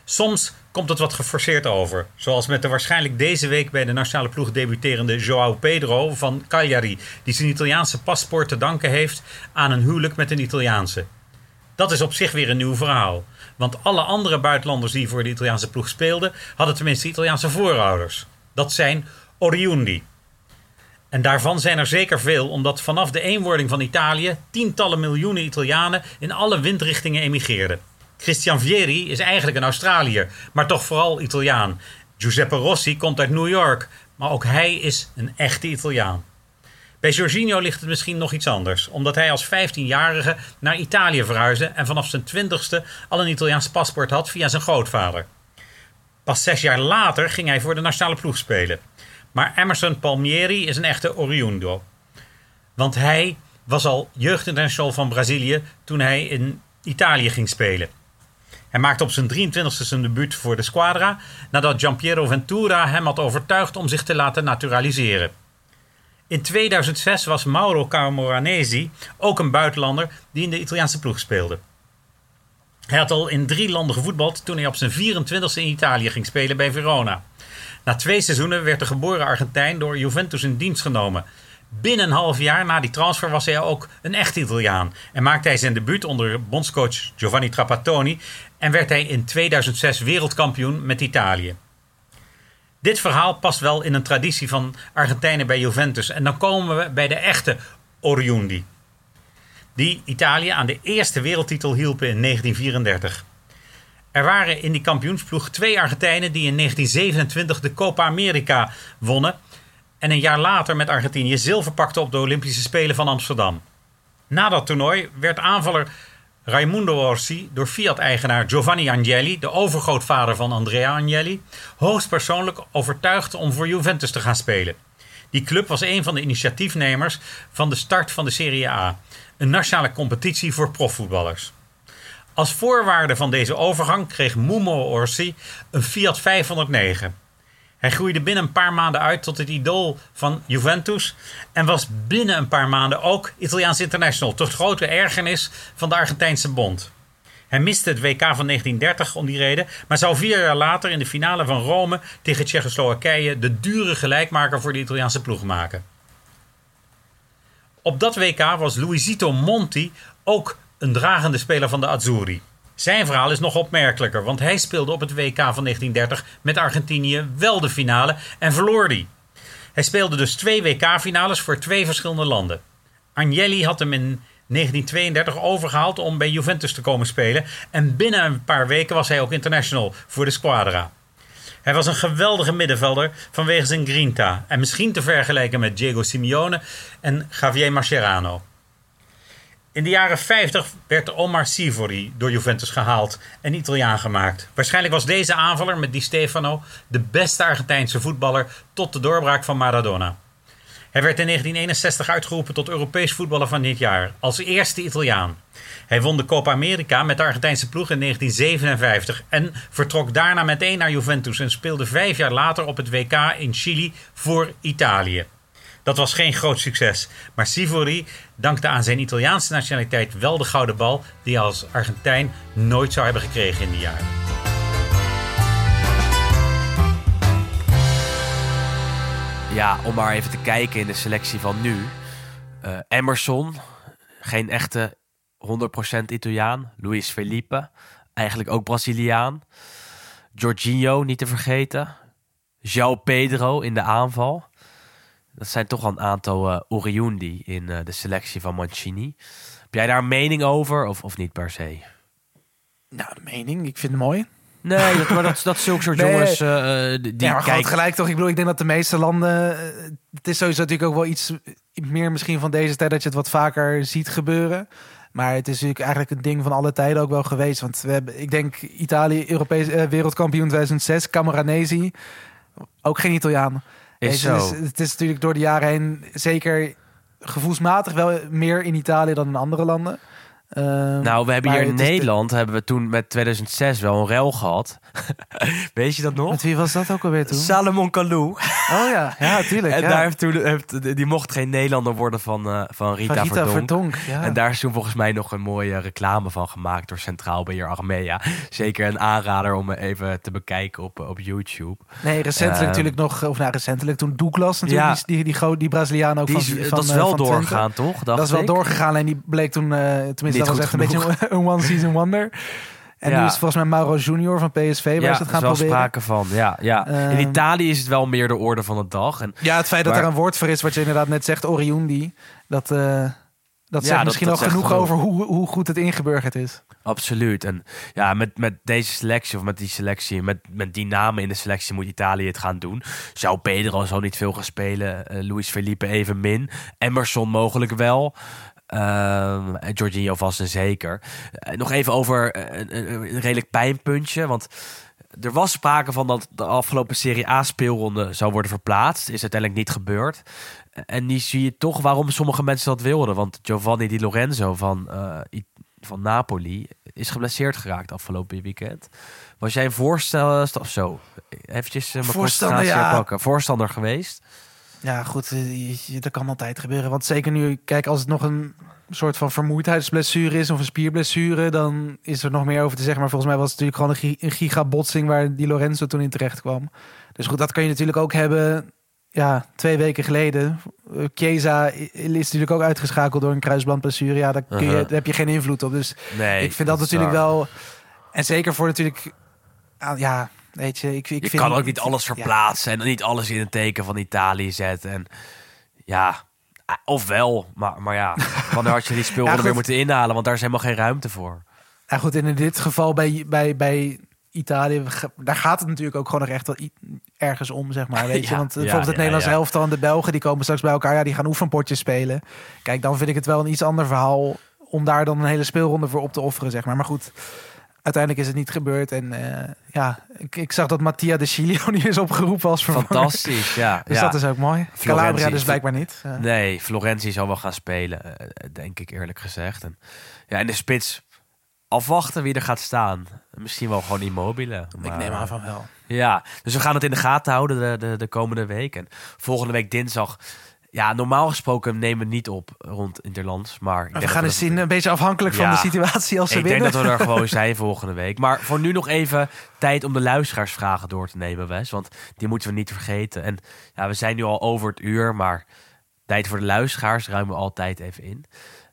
Soms komt het wat geforceerd over, zoals met de waarschijnlijk deze week bij de nationale ploeg debuterende João Pedro van Cagliari, die zijn Italiaanse paspoort te danken heeft aan een huwelijk met een Italiaanse. Dat is op zich weer een nieuw verhaal, want alle andere buitenlanders die voor de Italiaanse ploeg speelden, hadden tenminste Italiaanse voorouders. Dat zijn Oriundi. En daarvan zijn er zeker veel, omdat vanaf de eenwording van Italië tientallen miljoenen Italianen in alle windrichtingen emigreerden. Christian Vieri is eigenlijk een Australiër, maar toch vooral Italiaan. Giuseppe Rossi komt uit New York, maar ook hij is een echte Italiaan. Bij Jorginho ligt het misschien nog iets anders, omdat hij als 15-jarige naar Italië verhuisde en vanaf zijn 20ste al een Italiaans paspoort had via zijn grootvader. Pas zes jaar later ging hij voor de nationale ploeg spelen. Maar Emerson Palmieri is een echte oriundo. Want hij was al jeugdinternational van Brazilië toen hij in Italië ging spelen. Hij maakte op zijn 23e zijn debuut voor de Squadra nadat Giampiero Ventura hem had overtuigd om zich te laten naturaliseren. In 2006 was Mauro Camoranesi ook een buitenlander die in de Italiaanse ploeg speelde. Hij had al in drie landen gevoetbald toen hij op zijn 24e in Italië ging spelen bij Verona. Na twee seizoenen werd de geboren Argentijn door Juventus in dienst genomen. Binnen een half jaar na die transfer was hij ook een echt Italiaan en maakte hij zijn debuut onder bondscoach Giovanni Trapattoni en werd hij in 2006 wereldkampioen met Italië. Dit verhaal past wel in een traditie van Argentijnen bij Juventus en dan komen we bij de echte Oriundi, die Italië aan de eerste wereldtitel hielpen in 1934. Er waren in die kampioensploeg twee Argentijnen die in 1927 de Copa America wonnen en een jaar later met Argentinië zilver pakten op de Olympische Spelen van Amsterdam. Na dat toernooi werd aanvaller Raimundo Orsi door Fiat-eigenaar Giovanni Agnelli, de overgrootvader van Andrea Agnelli, hoogstpersoonlijk overtuigd om voor Juventus te gaan spelen. Die club was een van de initiatiefnemers van de start van de Serie A, een nationale competitie voor profvoetballers. Als voorwaarde van deze overgang kreeg Mumo Orsi een Fiat 509. Hij groeide binnen een paar maanden uit tot het idool van Juventus en was binnen een paar maanden ook Italiaans international, tot grote ergernis van de Argentijnse bond. Hij miste het WK van 1930 om die reden, maar zou vier jaar later in de finale van Rome tegen Tsjechoslowakije de dure gelijkmaker voor de Italiaanse ploeg maken. Op dat WK was Luisito Monti ook een dragende speler van de Azzurri. Zijn verhaal is nog opmerkelijker, want hij speelde op het WK van 1930 met Argentinië wel de finale en verloor die. Hij speelde dus twee WK-finales voor twee verschillende landen. Agnelli had hem in 1932 overgehaald om bij Juventus te komen spelen en binnen een paar weken was hij ook international voor de Squadra. Hij was een geweldige middenvelder vanwege zijn grinta en misschien te vergelijken met Diego Simeone en Javier Mascherano. In de jaren 50 werd Omar Sivori door Juventus gehaald en Italiaan gemaakt. Waarschijnlijk was deze aanvaller met Di Stefano de beste Argentijnse voetballer tot de doorbraak van Maradona. Hij werd in 1961 uitgeroepen tot Europees voetballer van dit jaar, als eerste Italiaan. Hij won de Copa America met de Argentijnse ploeg in 1957 en vertrok daarna meteen naar Juventus en speelde vijf jaar later op het WK in Chili voor Italië. Dat was geen groot succes, maar Sivori dankte aan zijn Italiaanse nationaliteit wel de gouden bal die hij als Argentijn nooit zou hebben gekregen in die jaren. Ja, om maar even te kijken in de selectie van nu. Eh, Emerson, geen echte 100% Italiaan. Luis Felipe, eigenlijk ook Braziliaan. Jorginho, niet te vergeten. João Pedro in de aanval. Dat zijn toch al een aantal eh Oriundi in eh, de selectie van Mancini. Heb jij daar een mening over of, of niet per se? Nou, mening. Ik vind het mooi. Nee, dat, maar dat, [LAUGHS] dat zulke soort Nee. jongens eh, die ja, maar kijken... gelijk toch. Ik bedoel, ik denk dat de meeste landen... Het is sowieso natuurlijk ook wel iets meer misschien van deze tijd... dat je het wat vaker ziet gebeuren. Maar het is natuurlijk eigenlijk een ding van alle tijden ook wel geweest. Want we hebben, ik denk, Italië, Europees eh, wereldkampioen 2006, Camoranesi. Ook geen Italiaan. Is zo. is- het is natuurlijk door de jaren heen zeker gevoelsmatig wel meer in Italië dan in andere landen. Ehm, Nou, we hebben hier in de- Nederland hebben we toen met 2006 wel een rel gehad. [LAUGHS] Weet je dat nog? Met wie was dat ook alweer toen? Salomon Kalou. Oh ja, ja, tuurlijk. En ja. daar heeft toen, heeft, die mocht geen Nederlander worden van, eh, van Rita, Van Rita Verdonk. Verdonk. ja. En daar is toen volgens mij nog een mooie reclame van gemaakt door Centraal Beheer Achmea. Zeker een aanrader om even te bekijken op, op YouTube. Nee, recentelijk Ehm, natuurlijk nog, of nou recentelijk toen Douglas natuurlijk, Ja. die, die, die, die Braziliaan ook van, van dat is eh, wel van doorgegaan, toch? Dat is wel doorgegaan en die bleek toen, eh, tenminste Niet dat was echt een beetje een, one season wonder. En Ja. nu is het volgens mij Mauro Junior van PSV waar Ja, ze het gaan wel proberen. sprake van. Ja, ja. in Ehm, Italië is het wel meer de orde van de dag. En Ja, het feit dat er een woord voor is, wat je inderdaad net zegt, Oriundi, dat, eh, dat zegt dat- misschien dat al zegt genoeg genoeg. over hoe, hoe goed het ingeburgerd is. Absoluut. En ja, met, met deze selectie, of met die selectie, met, met die namen in de selectie moet Italië het gaan doen. Zou Pedro zo niet veel gaan spelen? eh Luis Felipe even min. Emerson mogelijk wel. Ehm en Jorginho vast en zeker. Eh, nog even over eh, een, een, een redelijk pijnpuntje. Want er was sprake van dat de afgelopen Serie A speelronde zou worden verplaatst. Is uiteindelijk niet gebeurd. En nu zie je toch waarom sommige mensen dat wilden. Want Giovanni Di Lorenzo van, eh, van Napoli is geblesseerd geraakt afgelopen weekend. Was jij een voorstander of zo? Eventjes mijn Voorstander, ja. Voorstander geweest? Ja, goed, eh, dat kan altijd gebeuren. Want zeker nu, kijk, als het nog een soort van vermoeidheidsblessure is of een spierblessure, dan is er nog meer over te zeggen. Maar volgens mij was het natuurlijk gewoon een, gi- een gigabotsing waar die Lorenzo toen in terecht kwam. Dus goed, dat kan je natuurlijk ook hebben. Ja, twee weken geleden. Eh, Chiesa is natuurlijk ook uitgeschakeld door een kruisbandblessure. Ja, daar, kun je, Uh-huh. daar heb je geen invloed op. Dus Nee. ik vind dat, is natuurlijk wel. En zeker voor natuurlijk. ja, weet je, ik, ik Je vind kan ook niet alles ja. verplaatsen en niet alles in het teken van Italië zetten. En ja, ah, of wel. Maar, maar ja, [LAUGHS] wanneer had je die speelronde weer moeten inhalen? Want daar is helemaal geen ruimte voor. Nou goed, in dit geval bij, bij, bij Italië, daar gaat het natuurlijk ook gewoon nog echt wel ergens om, zeg maar. Weet je? [LAUGHS] Ja, Want ja, bijvoorbeeld het ja, Nederlandse ja. elftal en de Belgen, die komen straks bij elkaar. Ja, die gaan oefenpotjes spelen. Kijk, dan vind ik het wel een iets ander verhaal om daar dan een hele speelronde voor op te offeren, zeg maar. Maar goed, uiteindelijk is het niet gebeurd. En eh, ja, ik, ik zag dat Mattia de Chilio [LAUGHS] die is opgeroepen als vervanger. Fantastisch, ja. [LAUGHS] Dus ja. dat is ook mooi. Calabria dus blijkbaar niet. Eh, Nee, Florentie zal wel gaan spelen, eh, denk ik eerlijk gezegd. En, ja, in de spits afwachten wie er gaat staan. Misschien wel gewoon Immobile. ik neem aan van wel. Ja, dus we gaan het in de gaten houden de, de, de komende week. En volgende week dinsdag... Ja, normaal gesproken nemen we niet op rond Interlands. Maar ik We denk gaan eens we- zien, een beetje afhankelijk van de situatie als ze Ik denk winnen. dat we er gewoon [LAUGHS] zijn volgende week. Maar voor nu nog even tijd om de luisteraarsvragen door te nemen, Wes. Want die moeten we niet vergeten. En ja, we zijn nu al over het uur, maar tijd voor de luisteraars ruimen we altijd even in.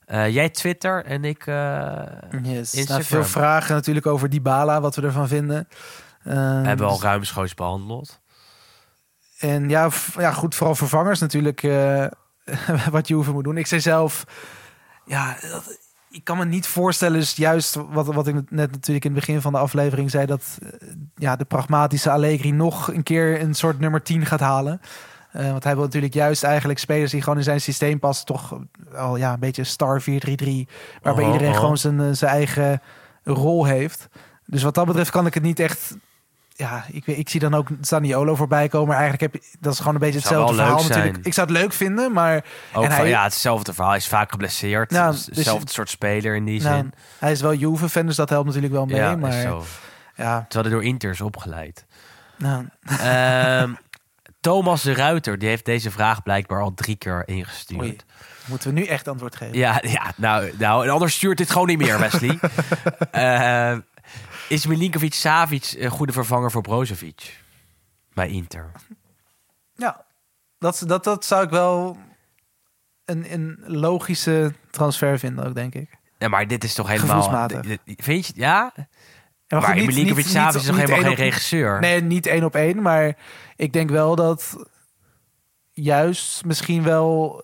Eh, jij Twitter en ik... eh, Yes. Instagram. Veel vragen natuurlijk over Dybala, wat we ervan vinden. Hebben we al ruimschoots behandeld. En ja, ja, goed, vooral vervangers natuurlijk eh, [LAUGHS] wat je hoeven moet doen. Ik zei zelf, ja, dat- ik kan me niet voorstellen, dus juist wat, wat ik net natuurlijk in het begin van de aflevering zei, dat eh, ja, de pragmatische Allegri nog een keer een soort nummer 10 gaat halen. Eh, want hij wil natuurlijk juist eigenlijk spelers die gewoon in zijn systeem passen, toch al ja, een beetje star 4-3-3, waarbij Oh, iedereen oh. gewoon zijn, zijn eigen rol heeft. Dus wat dat betreft kan ik het niet echt ja, ik, ik zie dan ook Zaniolo voorbij komen. Maar eigenlijk heb je, dat is gewoon een beetje hetzelfde verhaal natuurlijk. Ik zou het leuk vinden, maar Ook En van, hij- ja, hetzelfde verhaal. Hij is vaak geblesseerd. Nou, Dus dus- hetzelfde soort speler in die nou, zin. hij is wel Juve-fan, dus dat helpt natuurlijk wel mee. ja, maar zo. ja, Terwijl hij door Inter is opgeleid. nou, Ehm, Thomas de Ruiter, die heeft deze vraag blijkbaar al drie keer ingestuurd. Oei. moeten we nu echt antwoord geven? Ja, ja nou, nou, en anders stuurt dit gewoon niet meer, Wesley. [LAUGHS] Eh, is Milinkovic Savic een goede vervanger voor Brozovic? Bij Inter. Ja, dat, dat, dat zou ik wel een, een logische transfer vinden ook, denk ik. Ja, maar dit is toch helemaal... Dit- Vind je het? Ja? Maar, goed, niet- Milinkovic niet- Savic niet- is nog helemaal geen op- regisseur? Nee, niet één op één, maar ik denk wel dat... juist misschien wel...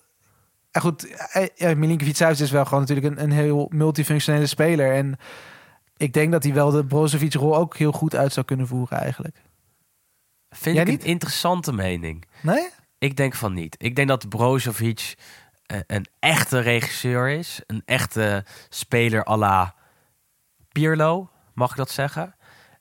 Goed, eh, ja, Milinkovic-Savic is wel gewoon natuurlijk een, een heel multifunctionele speler. En ik denk dat hij wel de Brozovic-rol ook heel goed uit zou kunnen voeren eigenlijk. Vind Jij ik niet? een interessante mening. Nee? Ik denk van niet. Ik denk dat Brozovic eh, een echte regisseur is. Een echte speler à la Pirlo, mag ik dat zeggen?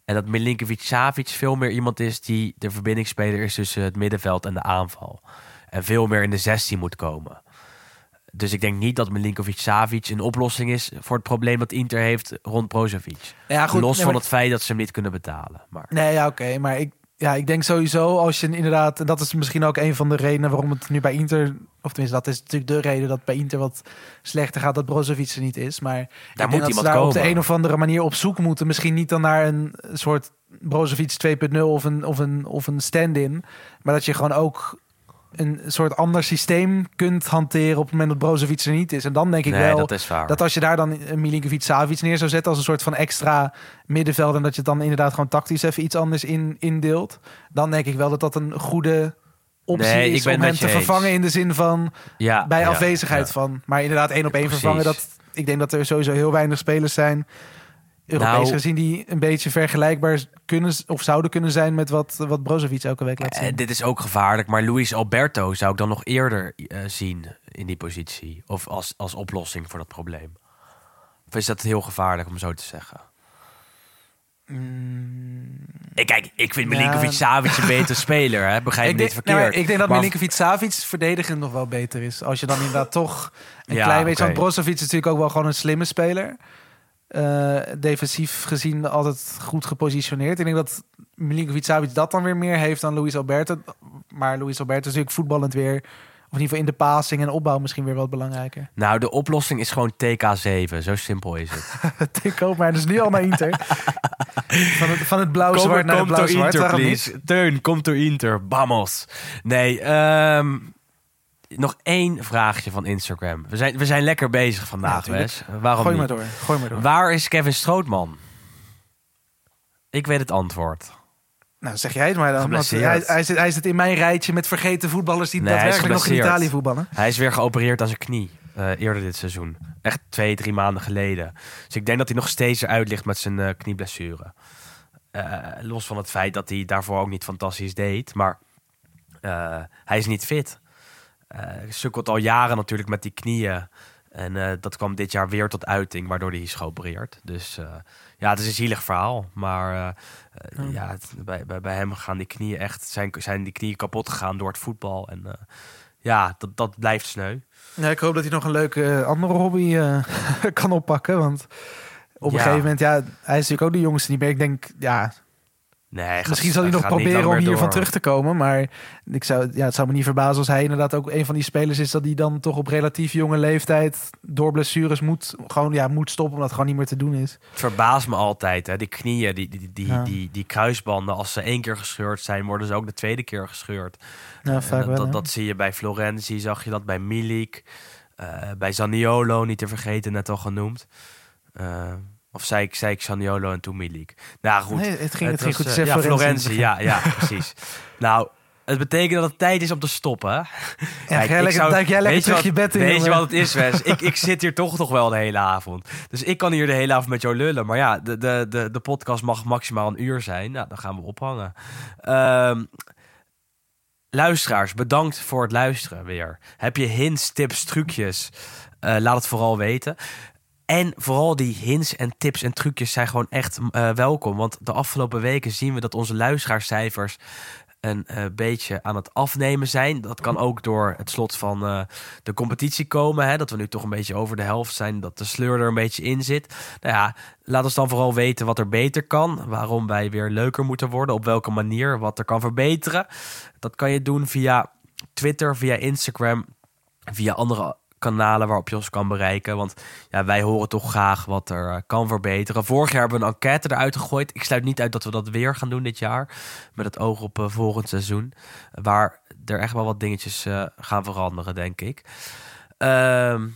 En dat Milinkovic-Savic veel meer iemand is die de verbindingsspeler is tussen het middenveld en de aanval. En veel meer in de 16 moet komen. Dus ik denk niet dat Milinkovic-Savic een oplossing is voor het probleem dat Inter heeft rond Brozovic. Ja, goed, Los nee, van het feit dat ze hem niet kunnen betalen. Maar Nee, ja, oké. maar ik, ja, ik denk sowieso als je inderdaad... En dat is misschien ook een van de redenen waarom het nu bij Inter... Of tenminste, dat is natuurlijk de reden dat bij Inter wat slechter gaat... dat Brozovic er niet is. Maar denk moet dat ze iemand daar op de komen. een of andere manier op zoek moeten. Misschien niet dan naar een soort Brozovic 2.0 of een, of een, of een stand-in. Maar dat je gewoon ook een soort ander systeem kunt hanteren... op het moment dat Brozovic er niet is. En dan denk ik nee, wel... dat is waar. Dat als je daar dan een Milinkovic Savic neer zou zetten als een soort van extra middenveld en dat je het dan inderdaad gewoon tactisch even iets anders in, indeelt, dan denk ik wel dat dat een goede optie Nee, is om hem te eens. vervangen in de zin van ja, bij ja, afwezigheid ja. van. Maar inderdaad één op één vervangen, dat ik denk dat er sowieso heel weinig spelers zijn. Europees Nou- gezien die een beetje vergelijkbaar kunnen of zouden kunnen zijn met wat, wat Brozovic elke week laat Eh, zien. dit is ook gevaarlijk, maar Luis Alberto zou ik dan nog eerder eh, zien in die positie. Of als, als oplossing voor dat probleem. Of is dat heel gevaarlijk om zo te zeggen? Ik, kijk, ik vind Mm. Milinkovic Savic een betere [LAUGHS] speler, hè? begrijp me niet denk, verkeerd. nou, ik denk dat Maar- Milinkovic Savic verdedigend nog wel beter is. Als je dan inderdaad toch een Ja, klein beetje... oké. Want Brozovic is natuurlijk ook wel gewoon een slimme speler. Eh, defensief gezien altijd goed gepositioneerd. Ik denk dat Milinkovic Savic dat dan weer meer heeft dan Luis Alberto. Maar Luis Alberto is natuurlijk voetballend weer... Of in ieder geval in de passing en opbouw misschien weer wat belangrijker. Nou, de oplossing is gewoon TK7. Zo simpel is het. [LAUGHS] Ik koop mij dus nu al naar Inter. [LAUGHS] van het, van het blauw-zwart naar het blauw-zwart. Teun, komt door Inter. Vamos. Nee, ehm, nog één vraagje van Instagram. We zijn, we zijn lekker bezig vandaag. Wes. Waarom Gooi maar door. Gooi maar door. Waar is Kevin Strootman? Ik weet het antwoord. Nou, zeg jij het maar dan. Want hij, hij, zit, hij zit in mijn rijtje met vergeten voetballers die Nee, daadwerkelijk nog in. Italië voetballen. Hij is weer geopereerd aan zijn knie. eh, eerder dit seizoen. Echt twee, drie maanden geleden. Dus ik denk dat hij nog steeds eruit ligt met zijn eh, knieblessure. Eh, los van het feit dat hij daarvoor ook niet fantastisch deed. Maar hij is niet fit. Eh, sukkelt al jaren natuurlijk met die knieën. En eh, dat kwam dit jaar weer tot uiting, waardoor hij is geopereerd. Dus eh, ja, het is een zielig verhaal. Maar eh, ja, het- bij, bij, bij hem gaan die knieën echt, zijn, zijn die knieën kapot gegaan door het voetbal. En ja, dat, dat blijft sneu. Ja, ik hoop dat hij nog een leuke andere hobby [LAUGHS] kan oppakken. Want op een Ja. gegeven moment, ja, hij is natuurlijk ook de jongste niet meer. Ik denk, ja, Nee, misschien zal hij nog proberen om hiervan door. terug te komen. Maar ik zou, ja, het zou me niet verbazen als hij inderdaad ook een van die spelers is... dat hij dan toch op relatief jonge leeftijd door blessures moet, gewoon, ja, moet stoppen... omdat het gewoon niet meer te doen is. Het verbaast me altijd, hè. Die knieën, die, die, die, Ja. die, die kruisbanden, als ze één keer gescheurd zijn, worden ze ook de tweede keer gescheurd. Ja, En vaak dat, wel, dat, ja. dat zie je bij Florenzi, zag je dat bij Milik, eh, bij Zaniolo, niet te vergeten, net al genoemd. Eh, of zei ik, zei ik Zaniolo en toen Milik. Nou goed, Nee, het ging, het ging was, goed. Zeg ja, Florenzi ja, ja, precies. nou, het betekent dat het tijd is om te stoppen. Ja, Kijk, jij ik lekker- zou- duik jij lekker weet terug wat- je bed in, Weet je wat het is, Wes? ik, ik zit hier toch nog wel de hele avond. Dus ik kan hier de hele avond met jou lullen. Maar ja, de, de, de, de podcast mag maximaal een uur zijn. Nou, dan gaan we ophangen. Ehm, luisteraars, bedankt voor het luisteren weer. Heb je hints, tips, trucjes? Eh, laat het vooral weten. En vooral die hints en tips en trucjes zijn gewoon echt eh, welkom. Want de afgelopen weken zien we dat onze luisteraarscijfers een eh, beetje aan het afnemen zijn. Dat kan ook door het slot van eh, de competitie komen. Hè? Dat we nu toch een beetje over de helft zijn. Dat de sleur er een beetje in zit. Nou ja, laat ons dan vooral weten wat er beter kan. Waarom wij weer leuker moeten worden. Op welke manier. Wat er kan verbeteren. Dat kan je doen via Twitter, via Instagram. Via andere kanalen waarop je ons kan bereiken. Want ja, wij horen toch graag wat er eh, kan verbeteren. Vorig jaar hebben we een enquête eruit gegooid. Ik sluit niet uit dat we dat weer gaan doen dit jaar. Met het oog op eh, volgend seizoen. Waar er echt wel wat dingetjes eh, gaan veranderen, denk ik. Ehm,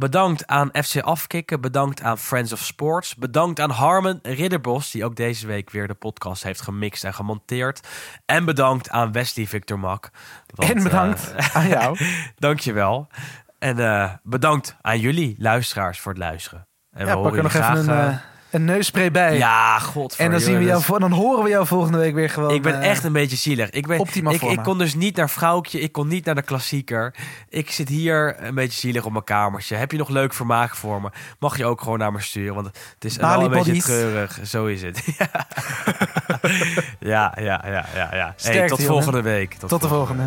Bedankt aan FC Afkikken. Bedankt aan Friends of Sports. Bedankt aan Harmen Ridderbos, die ook deze week weer de podcast heeft gemixt en gemonteerd. En bedankt aan Wesley Victor Mak. want, en bedankt aan jou. [LAUGHS] dankjewel. En eh, bedankt aan jullie luisteraars voor het luisteren. En Ja, we pak er horen nog jullie even een, graag, eh, een neusspray bij. ja, god. en dan, zien we jou, dan horen we jou volgende week weer gewoon. Ik ben echt een beetje zielig. Ik, ben, ik, ik kon dus niet naar Vrouwtje. Ik kon niet naar de klassieker. Ik zit hier een beetje zielig op mijn kamertje. Heb je nog leuk vermaak voor me? Mag je ook gewoon naar me sturen? Want het is wel een beetje treurig. Zo is het. [LAUGHS] ja, [LAUGHS] ja, ja, ja. ja, ja. Hey, tot jongen. volgende week. Tot de volgende.